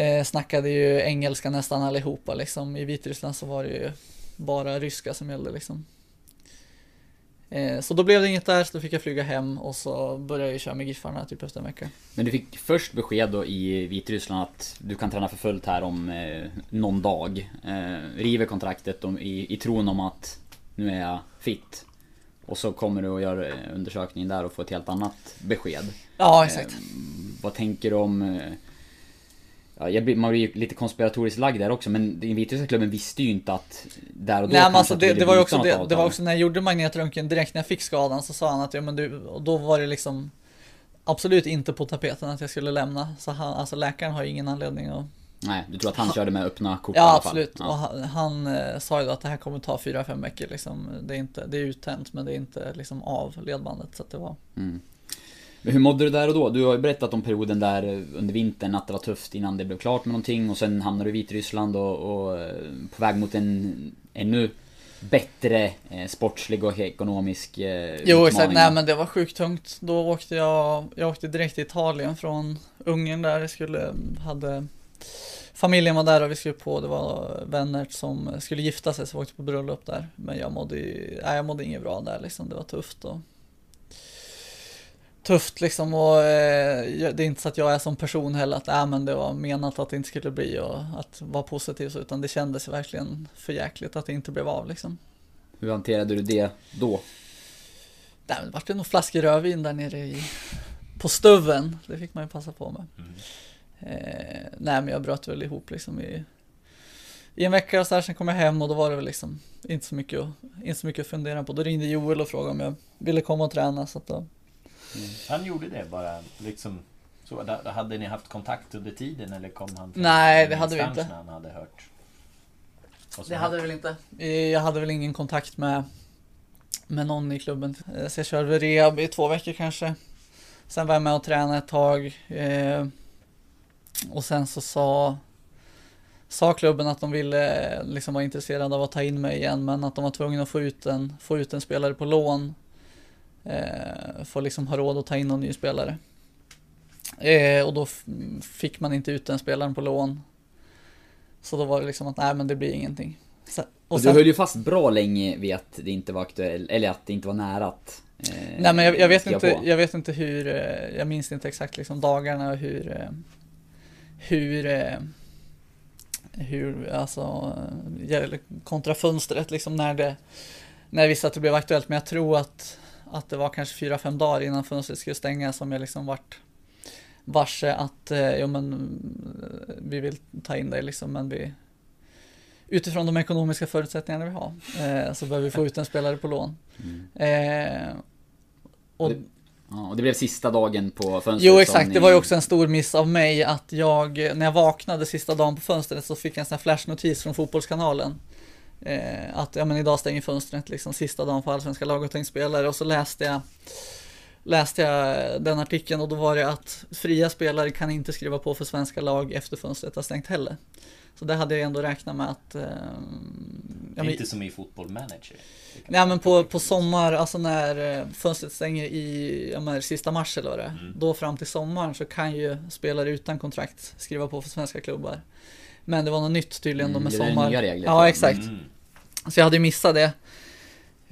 eh snackade ju engelska nästan allihopa. Liksom. I Vitryssland så var det ju bara ryska som gällde liksom. Eh, så då blev det inget där, så då fick jag flyga hem och så började jag köra med Giffarna typ efter en vecka. Men du fick först besked då i Vitryssland att du kan träna för fullt här om eh, någon dag. Eh, river kontraktet om, i, i tron om att nu är jag fit. Och så kommer du och gör eh, undersökningen där och får ett helt annat besked. Ja, exakt. Eh, vad tänker du om eh, Ja, blir, man blir lite konspiratoriskt lagd där också, men den vitryska klubben visste ju inte att där och då Nej men alltså det, det var ju också, det, det, var också när jag gjorde magnetröntgen direkt när jag fick skadan så sa han att ja men du, och då var det liksom Absolut inte på tapeten att jag skulle lämna, så han, alltså läkaren har ju ingen anledning att Nej, du tror att han körde med öppna kort Ja absolut, ja. och han, han eh, sa ju då att det här kommer ta 4-5 veckor liksom. Det är inte, det är uttänt men det är inte liksom av ledbandet så att det var mm. Hur mådde du där och då? Du har ju berättat om perioden där under vintern, att det var tufft innan det blev klart med någonting och sen hamnade du i Vitryssland och, och eh, på väg mot en ännu bättre eh, sportslig och ekonomisk eh, Jo exakt, nej men det var sjukt tungt. Då åkte jag, jag åkte direkt till Italien från Ungern där jag skulle, hade Familjen var där och vi skulle på, det var vänner som skulle gifta sig så vi åkte på bröllop där. Men jag mådde nej jag mådde inget bra där liksom, det var tufft och tufft liksom och eh, det är inte så att jag är som person heller att äh, men det var menat att det inte skulle bli och att vara positiv så utan det kändes verkligen för jäkligt att det inte blev av liksom. Hur hanterade du det då? Nej, det vart det nog flaskor rödvin där nere i, på stuven. Det fick man ju passa på med. Mm. Eh, nej men jag bröt väl ihop liksom i, i en vecka och så här, sen kom jag hem och då var det väl liksom inte så mycket, inte så mycket att fundera på. Då ringde Joel och frågade om jag ville komma och träna så att då Mm. Han gjorde det bara liksom så, hade ni haft kontakt under tiden eller kom han Nej, det hade vi inte. han hade hört? Det hade vi väl inte. Jag hade väl ingen kontakt med, med någon i klubben. Eh, så jag körde rehab i två veckor kanske. Sen var jag med och tränade ett tag. Eh, och sen så sa, sa klubben att de ville eh, liksom vara intresserade av att ta in mig igen men att de var tvungna att få ut en, få ut en spelare på lån. Eh, för att liksom ha råd att ta in någon ny spelare. Eh, och då fick man inte ut den spelaren på lån. Så då var det liksom att nej men det blir ingenting. Så, Och, sen- du höll ju fast bra länge vid att det inte var aktuellt, eller att det inte var nära att eh, Nej men jag, jag, vet inte, på. jag vet inte hur, eh, jag minns inte exakt liksom dagarna och hur, eh, hur, eh, hur, alltså, kontra fönstret liksom när det, när jag visste att det blev aktuellt. Men jag tror att, att det var kanske fyra, fem dagar innan fönstret skulle stänga som jag liksom vart varse att, eh, jo men eh, vi vill ta in dig liksom men vi Utifrån de ekonomiska förutsättningarna vi har eh, så behöver vi få ut en spelare på lån. Eh, och, Det- Ja, och det blev sista dagen på fönstret jo exakt, ni- det var ju också en stor miss av mig att jag, när jag vaknade sista dagen på fönstret så fick jag en sån här flashnotis från Fotbollskanalen. Eh, att ja men idag stänger fönstret liksom sista dagen på allsvenska lag och så läste jag Läste jag den artikeln och då var det att fria spelare kan inte skriva på för svenska lag efter fönstret har stängt heller. Så det hade jag ändå räknat med att... Eh, ja, men- Inte som i Football Manager. Nej men på, på sommar, alltså när eh, fönstret stänger i ja, men, sista mars eller vad det är, Mm. Då fram till sommaren så kan ju spelare utan kontrakt skriva på för svenska klubbar. Men det var något nytt tydligen då Mm, med det är sommar. nya regler, Ja jag. exakt. Mm. Så jag hade missat det.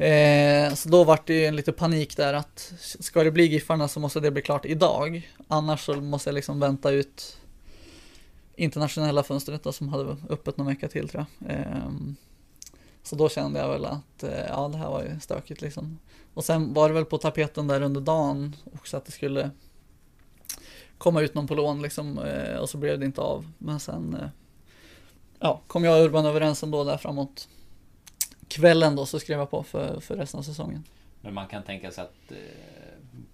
Eh, så då var det ju en lite panik där att ska det bli Giffarna så måste det bli klart idag. Annars så måste jag liksom vänta ut internationella fönstret då, som hade öppet någon vecka till tror jag. Eh, så då kände jag väl att eh, ja, det här var ju stökigt liksom. Och sen var det väl på tapeten där under dagen också att det skulle komma ut någon på lån liksom eh, och så blev det inte av. Men sen eh, ja, kom jag och Urban överens ändå där framåt kvällen då så skrev jag på för, för resten av säsongen. Men man kan tänka sig att eh,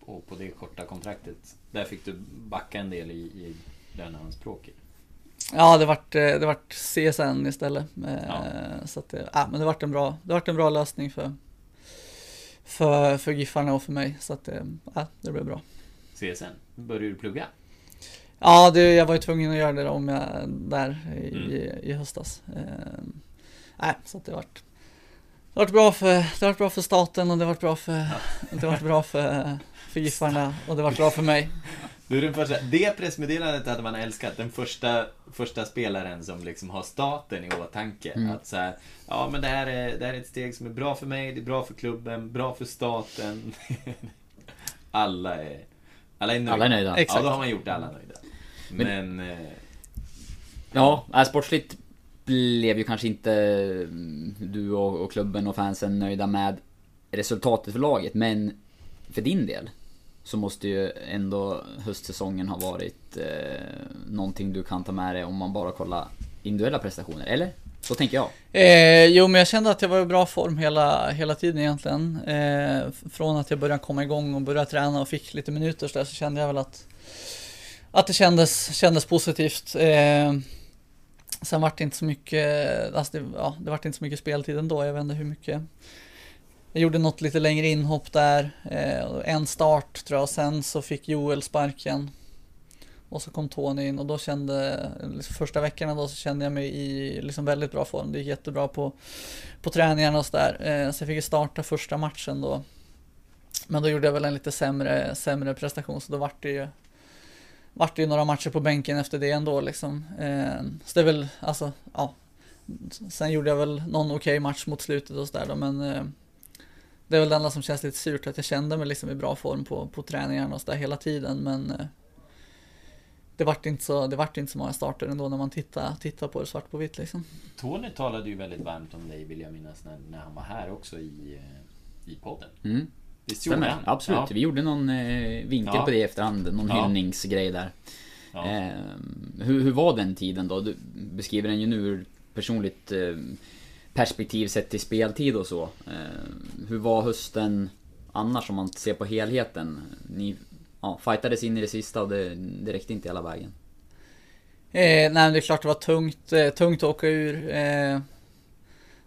och på det korta kontraktet, där fick du backa en del i, i löneanspråket. Ja, det vart, eh, det vart CSN istället. Eh, Ja. Så att det, ja, men det vart en bra, det vart en bra lösning för, för, för Giffarna och för mig. Så att det, ja, det blev bra. CSN, började du plugga? Ja, det, jag var ju tvungen att göra det om jag där i, Mm. i, i höstas. Eh, så att det vart det vart bra för, det vart bra för staten och det vart bra för, det vart bra för, för Giffarna och det vart bra för mig. Du är den första, det pressmeddelandet hade man älskat. Den första, första spelaren som liksom har staten i åtanke. Mm. Att så här, ja men det här, är, det här är ett steg som är bra för mig, det är bra för klubben, bra för staten. alla är, alla är nöjda. Alla är nöjda. Ja, Exakt. då har man gjort alla nöjda. Men, eh, Ja, sportsligt blev ju kanske inte mm, du och, och klubben och fansen nöjda med resultatet för laget, men för din del så måste ju ändå höstsäsongen ha varit eh, någonting du kan ta med dig om man bara kollar individuella prestationer, eller? Så tänker jag. Eh, jo, men jag kände att jag var i bra form hela, hela tiden egentligen. Eh, från att jag började komma igång och började träna och fick lite minuter så, där, så kände jag väl att, att det kändes, kändes positivt. Eh, sen vart det inte så mycket, alltså det, ja, det vart inte så mycket speltid ändå. Jag vet inte hur mycket. Jag gjorde något lite längre inhopp där, eh, en start tror jag. Sen så fick Joel sparken. Och så kom Tony in och då kände, liksom första veckorna då så kände jag mig i liksom väldigt bra form. Det gick jättebra på, på träningarna och sådär. Eh, så jag fick ju starta första matchen då. Men då gjorde jag väl en lite sämre, sämre prestation så då vart det ju vart det ju några matcher på bänken efter det ändå liksom. Eh, så det är väl, alltså, ja. Sen gjorde jag väl någon okej match mot slutet och sådär då men eh, det är väl det enda som känns lite surt att jag kände mig liksom i bra form på, på träningarna och sådär hela tiden men eh, det vart inte så, det vart inte så många starter ändå när man tittar, tittar på det svart på vitt liksom. Tony talade ju väldigt varmt om dig vill jag minnas när, när han var här också i, i podden. Mm. Visst gjorde Stämmer, han? absolut. Ja. Vi gjorde någon eh, vinkel Ja. på det i efterhand, någon Ja. hyllningsgrej där. Ja. Eh, hur, hur var den tiden då? Du beskriver den ju nu ur personligt eh, perspektiv sett till speltid och så. Eh, hur var hösten annars om man ser på helheten? Ni ja, fightades in i det sista och det, det räckte inte hela vägen. Eh, nej men det är klart det var tungt, eh, tungt att åka ur. Eh,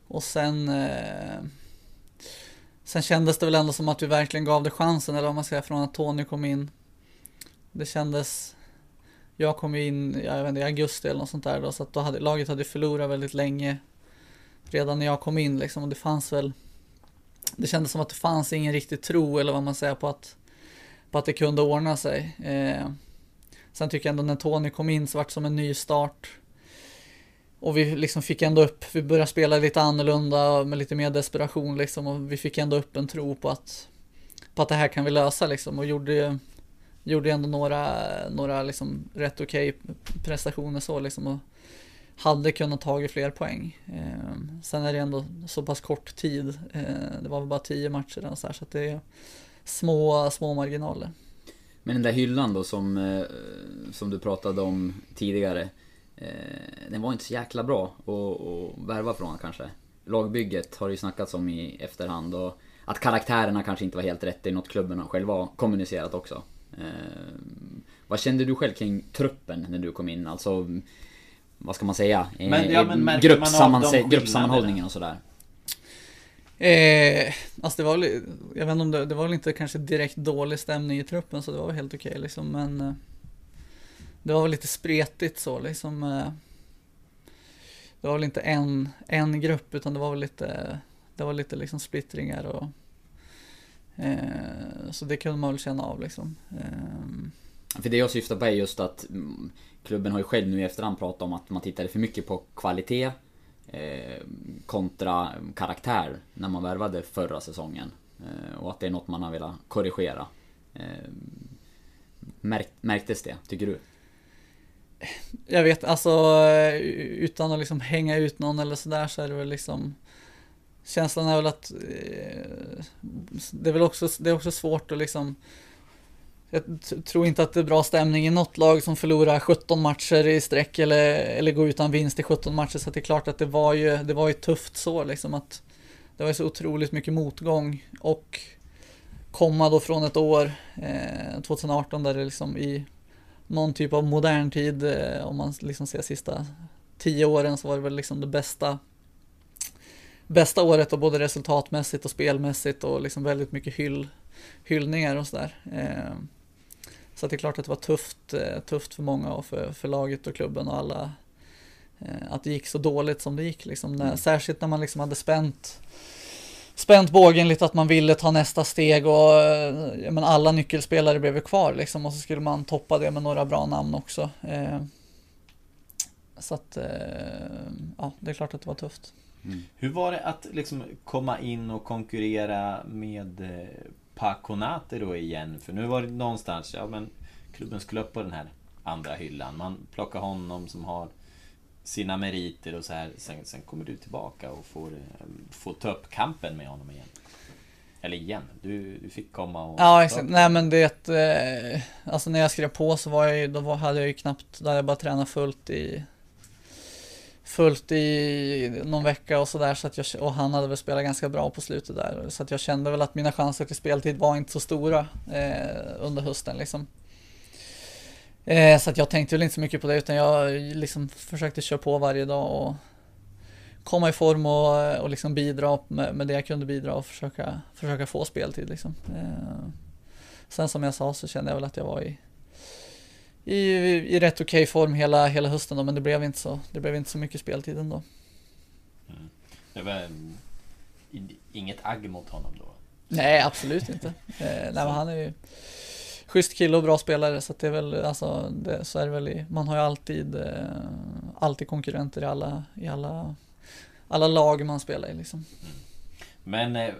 och sen eh, Sen kändes det väl ändå som att vi verkligen gav det chansen, eller vad man säger, från att Tony kom in. Det kändes jag kom ju in, jag vet inte, i augusti eller något sånt där då, så att då hade, laget hade förlorat väldigt länge redan när jag kom in liksom och det fanns väl det kändes som att det fanns ingen riktig tro eller vad man säger på att på att det kunde ordna sig. Eh, sen tycker jag ändå när Tony kom in så vart det som en ny start. Och vi liksom fick ändå upp, vi började spela lite annorlunda med lite mer desperation liksom och vi fick ändå upp en tro på att på att det här kan vi lösa liksom och gjorde gjorde ändå några, några liksom rätt okej okay prestationer så liksom och hade kunnat tagit fler poäng. Eh, sen är det ändå så pass kort tid. Eh, det var väl bara tio matcher och så, här, så att det är små, små marginaler. Men den där hyllan då som, eh, som du pratade om tidigare. Eh, den var inte så jäkla bra att, värva från kanske. Lagbygget har det ju snackats om i efterhand och att karaktärerna kanske inte var helt rätt i något klubben har själva kommunicerat också. Eh, vad kände du själv kring truppen när du kom in? Alltså, vad ska man säga? Men, ja, men Gruppsammanse- gruppsammanhållningen och sådär. Eh, alltså det var väl, jag vet inte om det, det var väl inte kanske direkt dålig stämning i truppen så det var väl helt okej okay, liksom men eh, det var väl lite spretigt så liksom eh, Det var väl inte en, en grupp utan det var väl lite Det var lite liksom splittringar och eh, Så det kunde man väl känna av liksom eh, För det jag syftar på är just att mm, Klubben har ju själv nu i efterhand pratat om att man tittade för mycket på kvalitet Eh, kontra mm, karaktär när man värvade förra säsongen. Eh, och att det är något man har velat korrigera. Eh, märk, märktes det, tycker du? Jag vet, alltså eh, utan att liksom hänga ut någon eller sådär så är det väl liksom Känslan är väl att eh, Det är väl också, det är också svårt att liksom jag tror inte att det är bra stämning i något lag som förlorar 17 matcher i sträck eller, eller går utan vinst i 17 matcher. Så det är klart att det var ju, det var ju tufft så liksom att det var så otroligt mycket motgång och komma då från ett år, eh, 2018, där det liksom i någon typ av modern tid, eh, om man liksom ser sista tio åren, så var det väl liksom det bästa bästa året och både resultatmässigt och spelmässigt och liksom väldigt mycket hyll, hyllningar och sådär. Eh, så det är klart att det var tufft, eh, tufft för många och för, för laget och klubben och alla. Att det gick så dåligt som det gick liksom. Mm. Särskilt när man liksom hade spänt spänt bågen lite att man ville ta nästa steg och eh, men alla nyckelspelare blev ju kvar liksom och så skulle man toppa det med några bra namn också. Eh, så att eh, ja, det är klart att det var tufft. Mm. Hur var det att liksom komma in och konkurrera med Paconate då igen. För nu var det någonstans, ja men klubben skulle upp på den här andra hyllan. Man plockar honom som har sina meriter och så här. Sen, sen kommer du tillbaka och får, får ta upp kampen med honom igen. Eller igen, du, du fick komma och... Ja exakt, nej men det... Eh, alltså när jag skrev på så var jag ju, då var, hade jag ju knappt, då hade jag bara tränat fullt i fullt i någon vecka och sådär så att jag, och han hade väl spelat ganska bra på slutet där så att jag kände väl att mina chanser till speltid var inte så stora eh, under hösten liksom. Eh, så att jag tänkte väl inte så mycket på det utan jag liksom försökte köra på varje dag och komma i form och, och liksom bidra med, med det jag kunde bidra och försöka, försöka få speltid liksom. Eh, sen som jag sa så kände jag väl att jag var i i, i rätt okej okay form hela, hela hösten då, men det blev inte så, det blev inte så mycket speltid ändå. Mm. Det var inget agg mot honom då? Nej, absolut inte. eh, nej, han är ju schysst kille och bra spelare så att det är väl, alltså, det, så är det väl i, man har ju alltid, eh, alltid konkurrenter i alla, i alla, alla lag man spelar i liksom. Men eh,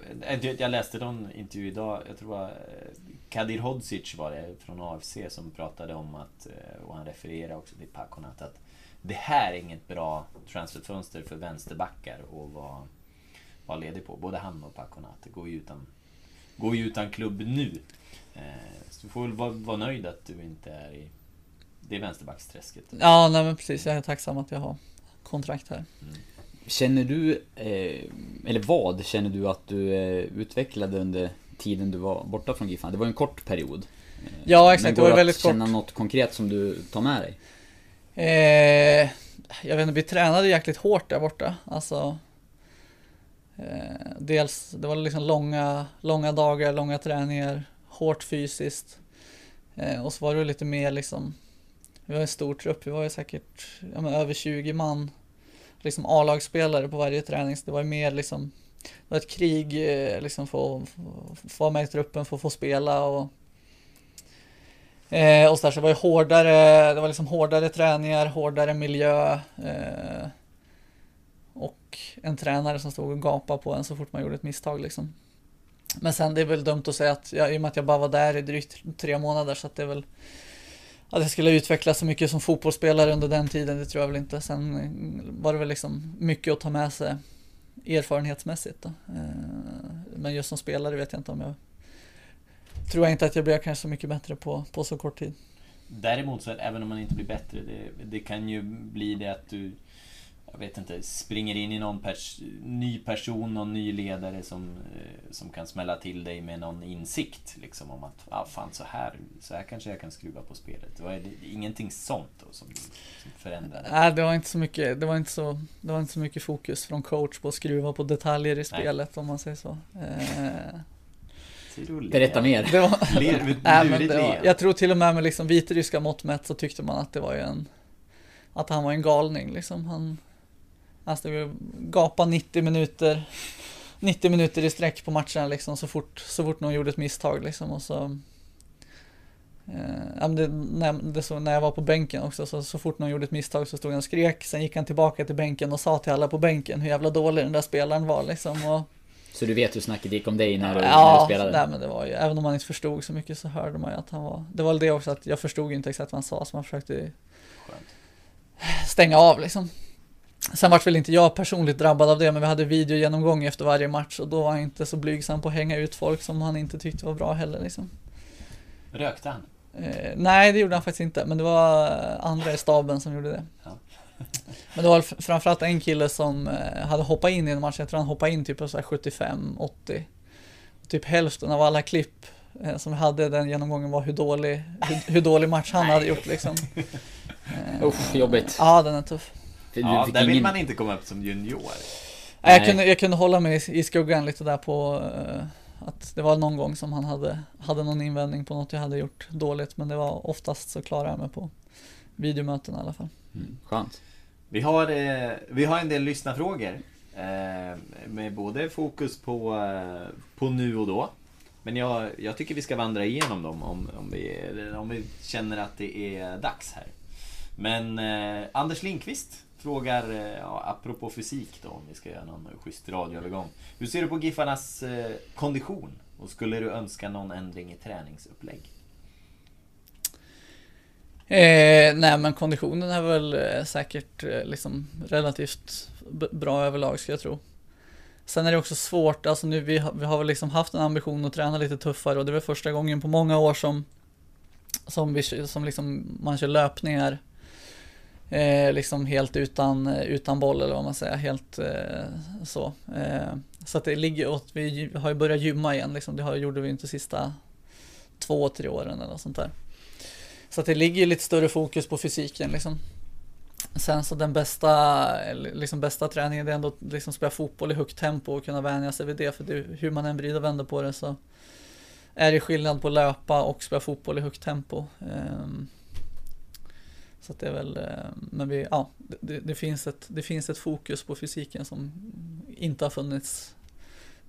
jag läste någon intervju idag, jag tror det var eh, Kadir Hodzic var det från AFC som pratade om att, eh, och han refererar också till Pakonat, att det här är inget bra transferfönster för vänsterbackar att vara, vara ledig på. Både han och Paconat går ju utan, går ju utan klubb nu. Så du får väl vara, vara nöjd att du inte är i det vänsterbacksträsket. Ja, nej men precis. Jag är tacksam att jag har kontrakt här. Mm. Känner du, eh, eller vad känner du att du eh, utvecklade under tiden du var borta från Giffarna? Det var en kort period. Ja exakt, det var väldigt kort. Men går att känna något konkret som du tar med dig? Eh, jag vet inte, vi tränade jäkligt hårt där borta. Alltså eh, Dels, det var liksom långa, långa dagar, långa träningar, hårt fysiskt. Eh, och så var det lite mer liksom vi var en stor trupp, vi var ju säkert ja, men över 20 man. Liksom A-lagsspelare på varje träning, så det var ju mer liksom det var ett krig eh, liksom för att få vara med i truppen, för att få spela och Eh, och så, där, så det var ju hårdare, det var liksom hårdare träningar, hårdare miljö. Eh, och en tränare som stod och gapade på en så fort man gjorde ett misstag liksom. Men sen det är väl dumt att säga att, jag i och med att jag bara var där i drygt tre månader så att det är väl att jag skulle utvecklas så mycket som fotbollsspelare under den tiden, det tror jag väl inte. Sen eh, var det väl liksom mycket att ta med sig erfarenhetsmässigt då. Eh, men just som spelare vet jag inte om jag tror jag inte att jag blev kanske så mycket bättre på, på så kort tid. Däremot så, även om man inte blir bättre, det, det kan ju bli det att du jag vet inte, springer in i någon pers ny person, någon ny ledare som, eh, som kan smälla till dig med någon insikt. Liksom om att, ah, fan så här, så här kanske jag kan skruva på spelet. Det var det, ingenting sånt då som, som förändrade? Nej, det var inte så mycket, det var inte så, det var inte så mycket fokus från coach på att skruva på detaljer i spelet Nej. om man säger så. Eh, Berätta mer. Det var, nej, men det var, jag tror till och med med liksom vitryska mått mätt så tyckte man att det var ju en att han var en galning liksom. Han, och gapade 90 minuter 90 minuter i sträck på matcherna liksom så fort, så fort någon gjorde ett misstag liksom och så eh, det, när, det så, när jag var på bänken också så, så fort någon gjorde ett misstag så stod han och skrek sen gick han tillbaka till bänken och sa till alla på bänken hur jävla dålig den där spelaren var liksom och så du vet hur snacket gick om dig när du, ja, när du spelade? Ja, men det var ju, även om man inte förstod så mycket så hörde man ju att han var, det var väl det också att jag förstod inte exakt vad han sa så man försökte Skönt. stänga av liksom. Sen vart väl inte jag personligt drabbad av det, men vi hade videogenomgång efter varje match och då var han inte så blygsam på att hänga ut folk som han inte tyckte var bra heller liksom. Rökte han? Eh, nej, det gjorde han faktiskt inte, men det var andra i staben som gjorde det. Ja. Men det var framförallt en kille som eh, hade hoppat in i en match, jag tror han hoppade in typ på 75-80. Typ hälften av alla klipp eh, som vi hade den genomgången var hur dålig, hur, hur dålig match han hade gjort liksom. Usch, jobbigt. Ja, den är tuff. Ja, där vill man inte komma upp som junior. Nej. Jag, kunde, jag kunde hålla mig i skuggan lite där på uh, att det var någon gång som han hade, hade någon invändning på något jag hade gjort dåligt, men det var oftast så klarade jag mig på videomöten i alla fall. Mm, skönt. Vi har, eh, vi har en del lyssnarfrågor. Eh, med både fokus på, eh, på nu och då. Men jag, jag tycker vi ska vandra igenom dem om, om, vi, om vi känner att det är dags här. Men eh, Anders Lindqvist frågar, eh, ja, apropå fysik då, om vi ska göra någon schysst radioövergång. Hur ser du på Giffarnas eh, kondition? Och skulle du önska någon ändring i träningsupplägg? Eh, nej men konditionen är väl eh, säkert eh, liksom relativt bra överlag ska jag tro. Sen är det också svårt, alltså nu vi, har, vi har väl liksom haft en ambition att träna lite tuffare och det är väl första gången på många år som som, vi, som liksom man kör löpningar eh, liksom helt utan, eh, utan boll eller vad man säger, helt eh, så. Eh, så att det ligger åt, vi har ju börjat gymma igen liksom, det har, gjorde vi inte sista två, tre åren eller något sånt där. Så att det ligger lite större fokus på fysiken liksom. Sen så den bästa, liksom bästa träningen det är ändå liksom spela fotboll i högt tempo och kunna vänja sig vid det. För det, hur man än vrider och vänder på det så är det skillnad på att löpa och spela fotboll i högt tempo. Um, så det är väl, men vi, ja, det, det, finns ett, det finns ett fokus på fysiken som inte har funnits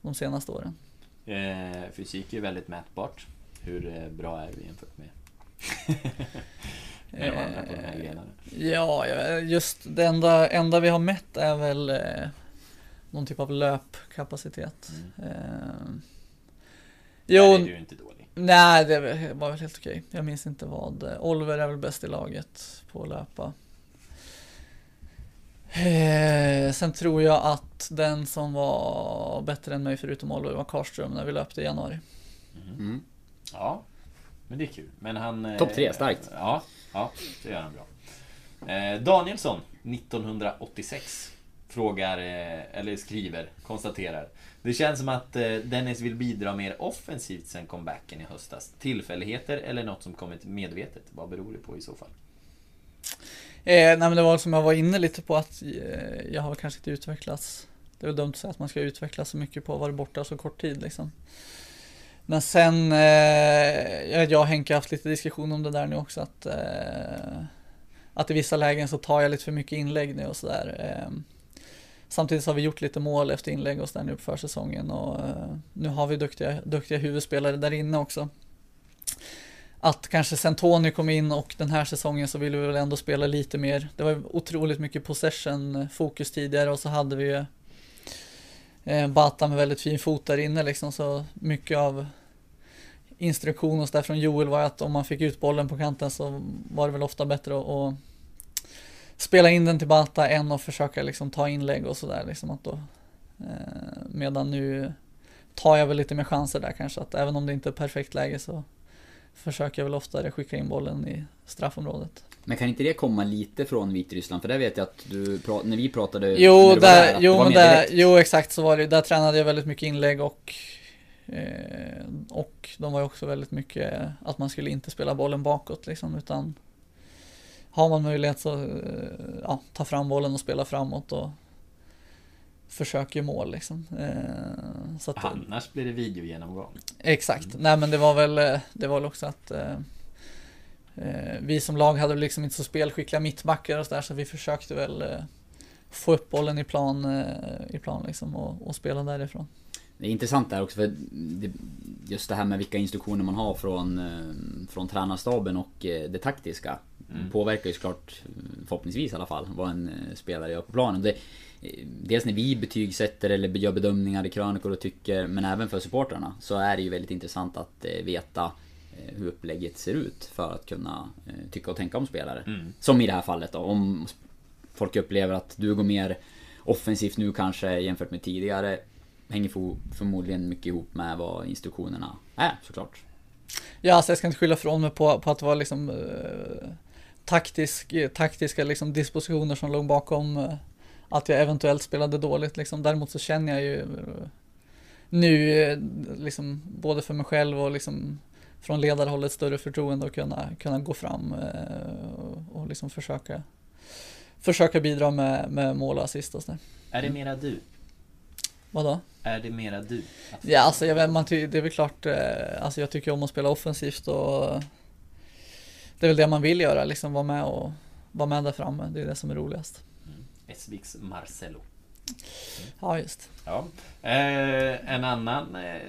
de senaste åren. Eh, fysik är väldigt mätbart. Hur eh, bra är vi jämfört med Eh, ja, just det enda, enda vi har mätt är väl eh, någon typ av löpkapacitet. Mm. Eh, jo, Där är du inte dålig. Nej, det var väl helt okej. Jag minns inte vad. Eh, Oliver är väl bäst i laget på att löpa. Eh, sen tror jag att den som var bättre än mig förutom Oliver var Karström när vi löpte i januari. Mm. Mm. Ja, men det är kul. Men han... Eh, Topp tre, starkt. Ja, ja, det gör han bra. Eh, Danielsson, 1986. Frågar, eh, eller skriver, konstaterar. Det känns som att Dennis vill bidra mer offensivt sen comebacken i höstas. Tillfälligheter eller något som kommit medvetet? Vad beror det på i så fall? Eh, nej men det var som jag var inne lite på att eh, jag har kanske inte utvecklats. Det är väl dumt att säga att man ska utvecklas så mycket på att vara borta så kort tid liksom. Men sen, eh, jag och Henke har haft lite diskussion om det där nu också att eh, att i vissa lägen så tar jag lite för mycket inlägg nu och sådär. Eh, samtidigt så har vi gjort lite mål efter inlägg och sådär nu på försäsongen och eh, nu har vi duktiga, duktiga huvudspelare där inne också. Att kanske sen Tony kom in och den här säsongen så ville vi väl ändå spela lite mer. Det var otroligt mycket possession eh, fokus tidigare och så hade vi ju eh, Bata med väldigt fin fot där inne liksom så mycket av instruktion och där från Joel var att om man fick ut bollen på kanten så var det väl ofta bättre att, att spela in den till Bata än att försöka liksom ta inlägg och sådär liksom att då eh, medan nu tar jag väl lite mer chanser där kanske att även om det inte är perfekt läge så försöker jag väl oftare skicka in bollen i straffområdet. Men kan inte det komma lite från Vitryssland? För där vet jag att du, när vi pratade Jo, där, där, jo, men där, jo exakt så var det Där tränade jag väldigt mycket inlägg och eh, Och de var ju också väldigt mycket att man skulle inte spela bollen bakåt liksom utan Har man möjlighet så eh, ja, ta fram bollen och spela framåt och Försöker mål liksom. Eh, så att, Annars blir det videogenomgång. Exakt. Nej men det var väl, eh, det var väl också att eh, vi som lag hade liksom inte så spelskickliga mittbackar och sådär så vi försökte väl eh, få upp bollen i plan, eh, i plan liksom och, och spela därifrån. Det är intressant där också för det, just det här med vilka instruktioner man har från, från tränarstaben och det taktiska. Mm. Påverkar ju såklart, förhoppningsvis i alla fall, vad en spelare gör på planen. Det, dels när vi betygsätter eller gör bedömningar i krönikor och tycker, men även för supportrarna, så är det ju väldigt intressant att eh, veta eh, hur upplägget ser ut för att kunna eh, tycka och tänka om spelare. Mm. Som i det här fallet då, om folk upplever att du går mer offensivt nu kanske jämfört med tidigare hänger förmodligen mycket ihop med vad instruktionerna är såklart. Ja, alltså jag ska inte skylla från mig på, på att det var liksom eh, taktisk, taktiska liksom dispositioner som låg bakom eh, att jag eventuellt spelade dåligt. Liksom. Däremot så känner jag ju eh, nu, eh, liksom, både för mig själv och liksom från ledarhållet större förtroende att kunna, kunna gå fram eh, och, och liksom försöka, försöka bidra med, med mål och assist och sådär. Är det mera du? Vadå? Är det mera du? Ja, alltså jag vet, man ty- det är väl klart, alltså jag tycker om att spela offensivt och det är väl det man vill göra, liksom vara med och vara med där framme. Det är det som är roligast. Essviks Marcelo. Ja, just. Ja. Eh, en annan eh,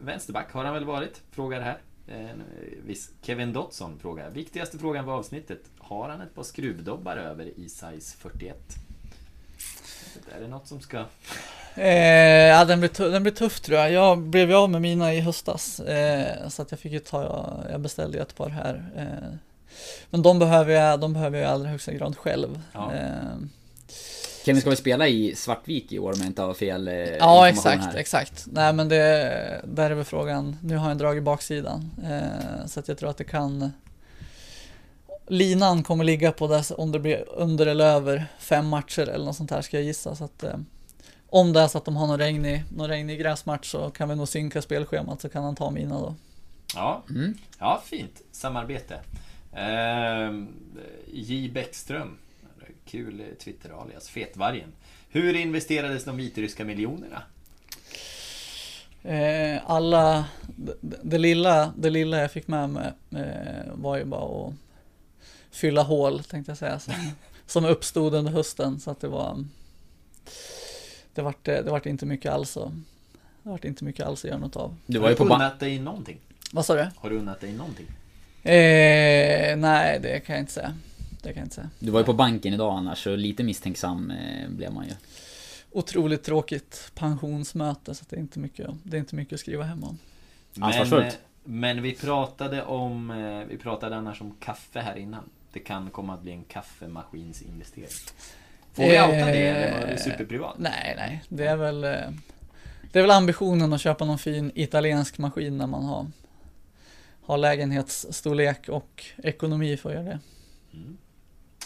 vänsterback har han väl varit? Frågar här. En viss Kevin Dotson frågar. Viktigaste frågan på avsnittet. Har han ett par skruvdobbar över i size 41? Är det något som ska... Eh, ja, den blir, tu- den blir tuff tror jag. Jag blev ju av med mina i höstas. Eh, så att jag fick ju ta, jag beställde ett par här. Eh, men de behöver jag, de behöver jag i allra högsta grad själv. Ja. Kevin ska väl spela i Svartvik i år om jag inte har fel eh, Ja exakt, här. exakt. Nej men det, där är väl frågan, nu har jag dragit baksidan. Eh, så att jag tror att det kan Linan kommer ligga på där om det blir under eller över fem matcher eller något sånt här ska jag gissa. Så att, eh, om det är så att de har någon regnig, någon regnig gräsmatch så kan vi nog synka spelschemat så kan han ta mina då. Ja, ja fint samarbete. Eh, J Bäckström. Kul Twitter-alias. Fetvargen. Hur investerades de vitryska miljonerna? Eh, alla, det, det, lilla, det lilla jag fick med mig eh, var ju bara att fylla hål tänkte jag säga. Som, som uppstod under hösten så att det var Det vart, det vart inte mycket alls Det vart inte mycket alls att göra något av. Du har du unnat dig någonting? Vad sa du? Har du unnat dig någonting? Eh, nej, det kan jag inte säga. Det kan jag inte säga. Du var ju på banken idag annars, så lite misstänksam eh, blev man ju. Otroligt tråkigt pensionsmöte så att det är inte mycket, det är inte mycket att skriva hem om. Men, eh, men vi pratade om, eh, vi pratade annars om kaffe här innan. Det kan komma att bli en kaffemaskinsinvestering. Får vi outa det eller var det superprivat? Nej, nej. Det är väl Det är väl ambitionen att köpa någon fin italiensk maskin när man har Har lägenhetsstorlek och ekonomi för att göra det.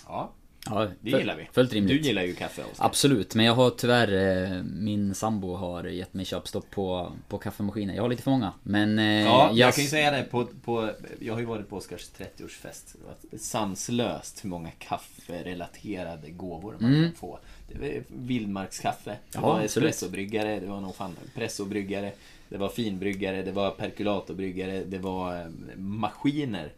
Ja, Ja, det full- gillar vi. Fullt rimligt. Du gillar ju kaffe Oskar. Absolut, men jag har tyvärr, eh, min sambo har gett mig köpstopp på, på kaffemaskiner. Jag har lite för många. Men... eh, Ja, jag kan ju säga det på, på Jag har ju varit på Oskars 30-årsfest. Det var sanslöst hur många kafferelaterade gåvor man Mm. kan få. Det var vildmarkskaffe. Det Ja, var espressobryggare, det var nog fan pressobryggare. Det var finbryggare, det var perkulatorbryggare, det var eh, maskiner.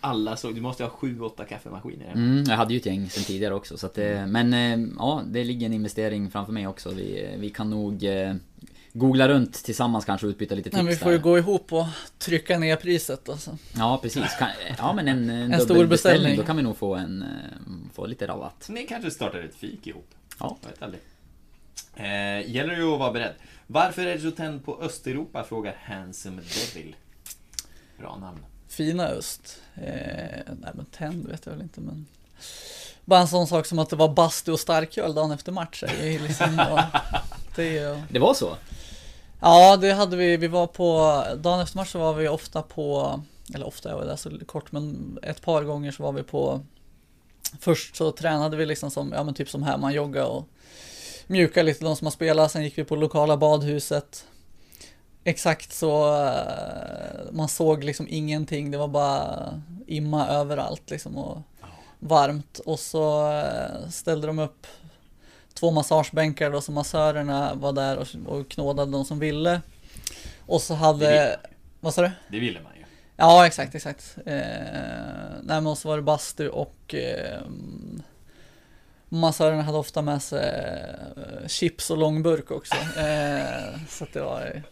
Alla såg, du måste ha sju, åtta kaffemaskiner. Mm, jag hade ju ett gäng sen tidigare också så att det, Men eh, ja, det ligger en investering framför mig också. Vi, vi kan nog eh, googla runt tillsammans kanske och utbyta lite tips Nej, vi får ju där. gå ihop och trycka ner priset alltså. Ja precis, kan, ja men en, en, En stor beställning. Då kan vi nog få en, eh, få lite rabatt. Ni kanske startar ett fik ihop. Ja. Jag vet aldrig. Eh, gäller det att vara beredd. Varför är det så tänd på Östeuropa? Frågar Handsome Devil. Bra namn. Fina öst. Eh, nej men tänd vet jag väl inte men. Bara en sån sak som att det var bastu och starköl dagen efter match. är ju Liksom, det ju... Det var så? Ja, det hade vi. Vi var på, dagen efter match så var vi ofta på, eller ofta, jag var där så kort, men ett par gånger så var vi på, först så tränade vi liksom som, ja men typ som här, man jogga och mjuka lite de som har spelat, sen gick vi på lokala badhuset. Exakt så, eh, man såg liksom ingenting, det var bara imma överallt liksom och varmt. Och så eh, ställde de upp två massagebänkar då, så massörerna var där och, och knådade de som ville. Och så Det hade, vill vad sa du? Det ville man ju. Ja, exakt, exakt. Eh, nej, men så var det bastu och eh, massörerna hade ofta med sig eh, chips och långburk också. Eh, så att det var,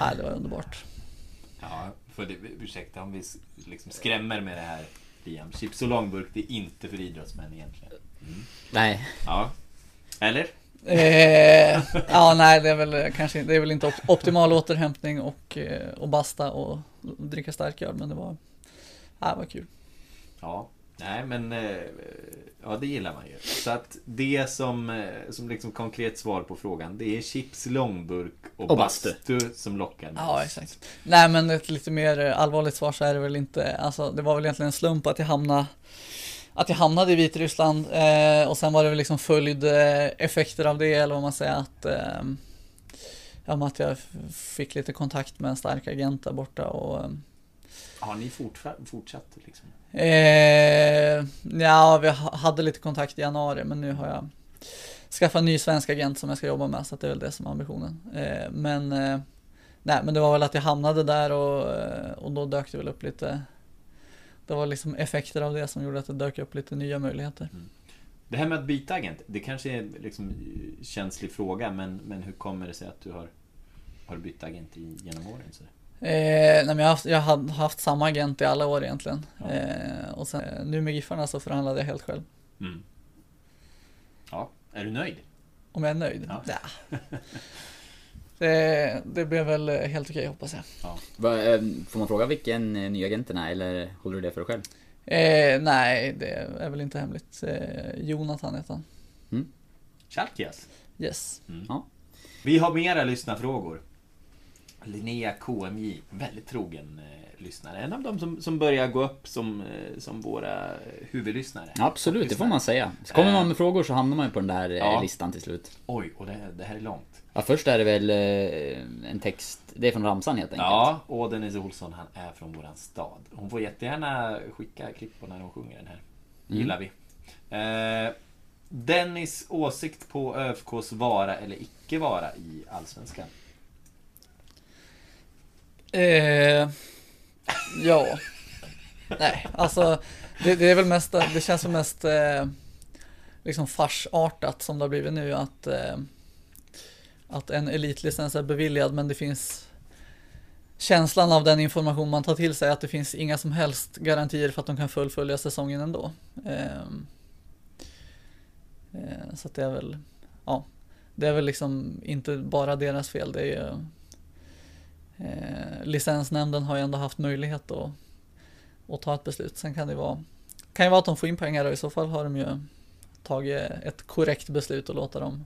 nej, det var underbart. Ja, för det, ursäkta om vi liksom skrämmer med det här Liam. Chips och långburk, det är inte för idrottsmän egentligen. Mm. Nej. Ja. Eller? Eh, ja, nej, det är väl kanske det är väl inte op- optimal återhämtning och, eh, och basta och dricka starköl, men det var, ja, det var kul. Ja. Nej, men eh, ja, det gillar man ju. Så att det som, eh, som liksom konkret svar på frågan, det är chips, långburk och, Och bastu. bastu som lockar mest. Ja, exakt. Nej, men ett lite mer allvarligt svar så är det väl inte, alltså det var väl egentligen en slump att jag hamnade att jag hamnade i Vitryssland eh, och sen var det väl liksom följd eh, effekter av det eller vad man säger att eh, ja, att jag fick lite kontakt med en stark agent där borta och eh, Har ni fortsatt liksom? Eh, ja, vi hade lite kontakt i januari, men nu har jag skaffat en ny svensk agent som jag ska jobba med, så att det är väl det som är ambitionen. Eh, men, eh, nej, men det var väl att jag hamnade där och, eh, och då dök det väl upp lite, det var liksom effekter av det som gjorde att det dök upp lite nya möjligheter. Mm. Det här med att byta agent, det kanske är liksom en känslig fråga, men, men hur kommer det sig att du har, har bytt agent i, genom åren? Så? Eh, nej, men jag har haft, jag har haft samma agent i alla år egentligen. Ja. Eh, och sen eh, nu med Giffarna så förhandlade jag helt själv. Mm. Ja, är du nöjd? Om jag är nöjd? Ja. Ja. Det, det blev väl helt okej hoppas jag. Va, eh, får man fråga vilken eh, ny agenten är eller håller du det för dig själv? Eh, nej, det är väl inte hemligt. Eh, Jonathan heter han. Chalkias? Yes. Mm. Ja. Vi har mera lyssnarfrågor. Linnea KMJ, väldigt trogen eh, lyssnare. En av dem som, som börjar gå upp som, eh, som våra huvudlyssnare. Absolut, det får man säga. Så kommer man Eh, med frågor så hamnar man ju på den där eh, Ja. listan till slut. Oj, och det, det här är långt. Ja, först är det väl eh, en text, det är från ramsan helt enkelt. Ja, och Dennis Olsson han är från våran stad. Hon får jättegärna skicka klipp på när hon sjunger den här. Mm. Gillar vi. Eh, Dennis åsikt på ÖFKs vara eller icke vara i Allsvenskan? Eh, ja. Nej, alltså det, det är väl mest, det känns som mest eh, liksom farsartat som det har blivit nu att eh, att en elitlicens är beviljad men det finns känslan av den information man tar till sig att det finns inga som helst garantier för att de kan fullfölja säsongen ändå. Ehm, eh, så att det är väl, ja, det är väl liksom inte bara deras fel. Det är ju eh, licensnämnden har ju ändå haft möjlighet att, att ta ett beslut. Sen kan det vara, kan ju vara att de får in pengar och i så fall har de ju tagit ett korrekt beslut och låta dem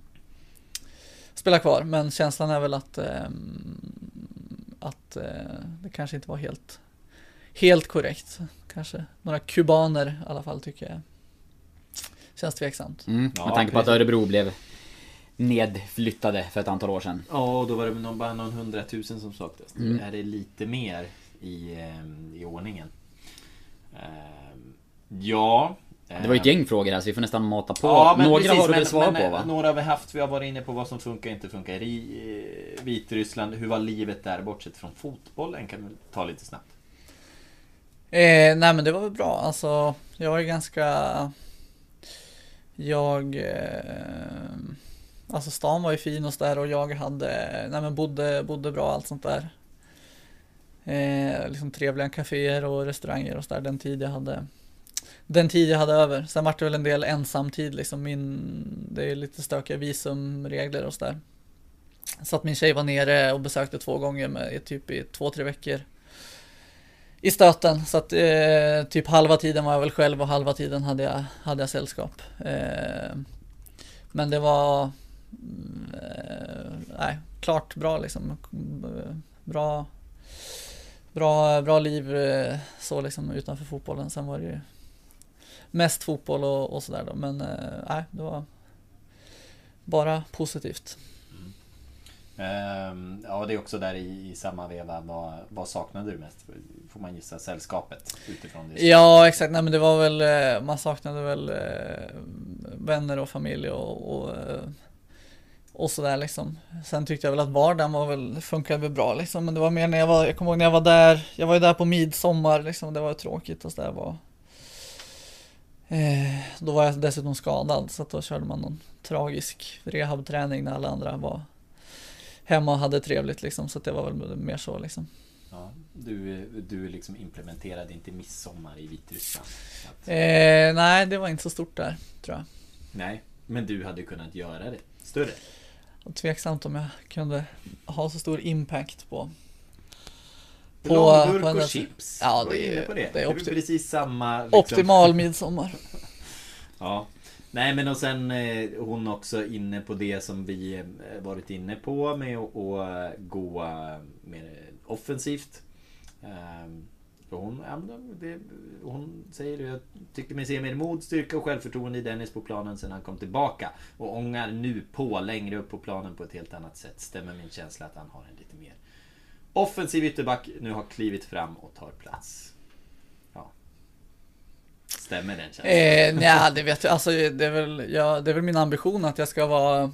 spela kvar. Men känslan är väl att, ehm, att eh, det kanske inte var helt, helt korrekt. Kanske några kubaner i alla fall tycker jag känns tveksamt. Mm, Ja, med tanke på att. Örebro blev nedflyttade för ett antal år sedan. Ja, och då var det någon, bara någon hundratusen som saknades. Nu Mm. är det lite mer i, eh, i ordningen. Eh, ja. Det var ju ett gäng frågor här så vi får nästan mata på. Ja, men Några precis, har du väl svar på va? Några har vi haft, vi har varit inne på vad som funkar och inte funkar i eh, Vitryssland. Hur var livet där bortsett från fotbollen? Kan vi ta lite snabbt. Eh, nej men det var väl bra, alltså jag är ganska Jag eh, Alltså stan var ju fin och sådär och jag hade, nej men bodde, bodde bra allt sånt där eh, Liksom trevliga kaféer och restauranger och sådär den tid jag hade Den tid jag hade över, sen vart det väl en del ensamtid liksom min Det är lite stökiga visumregler och sådär Så att min tjej var nere och besökte två gånger med typ i två, tre veckor i stöten. Så att eh, typ halva tiden var jag väl själv och halva tiden hade jag, hade jag sällskap. Eh, men det var nej, klart bra liksom. Bra, bra, bra liv eh, så liksom utanför fotbollen. Sen var det ju mest fotboll och, och sådär då. Men eh, nej, det var bara positivt. Ehm, ja, det är också där i, i samma veva. Vad, vad saknade du mest? Får man gissa sällskapet utifrån det? Ja, exakt. Nej, men det var väl, eh, man saknade väl eh, vänner och familj och, och, eh, och sådär liksom. Sen tyckte jag väl att vardagen var väl, funkade väl bra liksom. Men det var mer när jag var, jag kommer ihåg när jag var där, jag var ju där på midsommar liksom. Det var tråkigt och sådär var. Eh, då var jag dessutom skadad så att då körde man någon tragisk rehabträning när alla andra var hemma och hade trevligt liksom. Så det var väl mer så liksom. Ja, du, du liksom implementerade inte midsommar i Vitryssland? Att... Eh, nej, det var inte så stort där, tror jag. Nej, men du hade kunnat göra det större? Och tveksamt om jag kunde ha så stor impact på på, Långburk på och chips. Ja, det är, på det. det är, opti- det är precis samma. Liksom. Optimal midsommar. ja. Nej men och sen eh, hon också inne på det som vi eh, varit inne på med att eh, gå mer offensivt. Ehm, hon, ja, det, hon säger det, jag tycker mig se mer mod, styrka och självförtroende i Dennis på planen sen han kom tillbaka. Och ångar nu på längre upp på planen på ett helt annat sätt. Stämmer min känsla att han har en lite mer offensiv ytterback nu har klivit fram och tar plats. Stämmer den känslan? Eh, nej, det vet jag. Alltså, det, är väl, ja, det är väl min ambition att jag ska vara,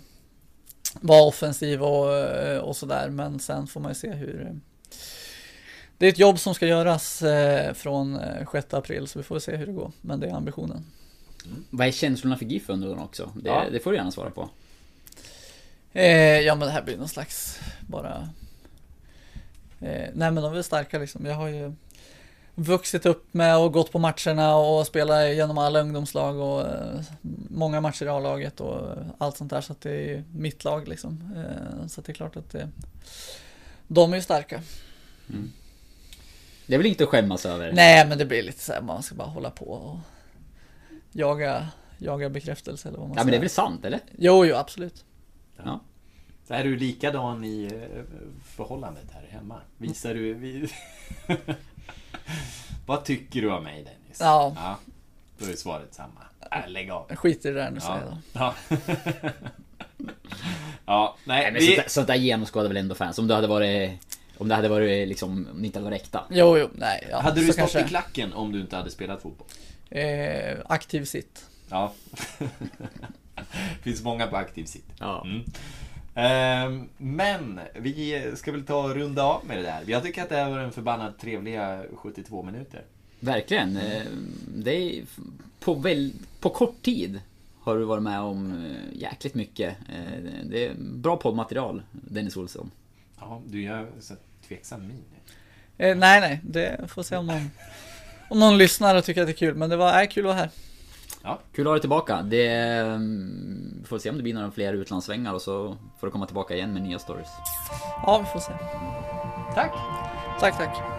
vara offensiv och, eh, och sådär. Men sen får man ju se hur... Det är ett jobb som ska göras eh, från 6 eh, april så vi får se hur det går. Men det är ambitionen. Mm. Vad är känslorna för GIF under den också? Det, ja. det får du gärna svara på. Eh, ja men det här blir någon slags bara... Eh, nej men de är starka liksom. Jag har ju vuxit upp med och gått på matcherna och spelat genom alla ungdomslag och uh, många matcher i A-laget och allt sånt där så att det är mitt lag liksom. Uh, så det är klart att det, de är ju starka. Mm. Det är väl inget att skämmas över? Nej men det blir lite så här, man ska bara hålla på och jaga, jaga bekräftelse eller vad man Ja säger. men det är väl sant eller? Jo, jo absolut. Ja. Så är du likadan i eh, förhållandet här hemma? Visar du... Vi... Vad tycker du om mig Dennis? Ja. ja då är svaret samma. Äh, lägg av. Skit i det där nu säger jag Ja. ja, nej. nej men vi... sånt, där, sånt där genomskådar väl ändå fans? Om du hade varit om det hade varit liksom, om det inte hade varit äkta. Jo, jo, nej. Ja, hade du stått kanske... i klacken om du inte hade spelat fotboll? Eh, aktiv sitt. Ja. finns många på aktiv sitt. Ja. Mm. Ehm, men vi ska väl ta och runda av med det där. Jag tycker att det här var en förbannat trevliga 72 minuter. Verkligen. Ehm, det är på, väl, på kort tid har du varit med om eh, jäkligt mycket. Ehm, det är bra poddmaterial, Dennis Olsson. Ja, du gör så tveksam min. Eh, nej, nej. Det får se om någon, om någon lyssnar och tycker att det är kul. Men det var är kul att vara här. Ja. Kul att ha dig tillbaka. Det, mm, vi får se om det blir några fler utlandssvängar och så får du komma tillbaka igen med nya stories. Ja, vi får se. Tack! Tack, tack.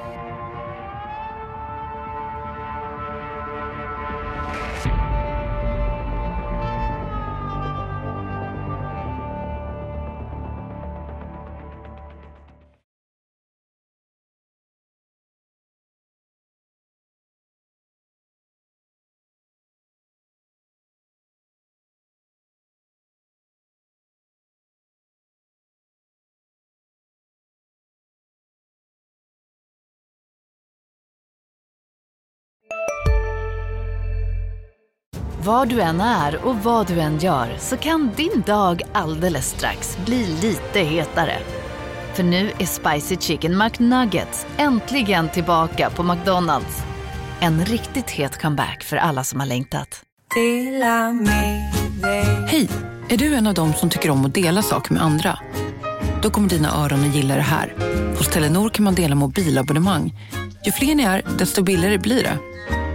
Var du än är och vad du än gör så kan din dag alldeles strax bli lite hetare. För nu är Spicy Chicken McNuggets äntligen tillbaka på McDonalds. En riktigt het comeback för alla som har längtat. Hej! Är du en av dem som tycker om att dela saker med andra? Då kommer dina öron att gilla det här. Hos Telenor kan man dela mobilabonnemang. Ju fler ni är, desto billigare blir det.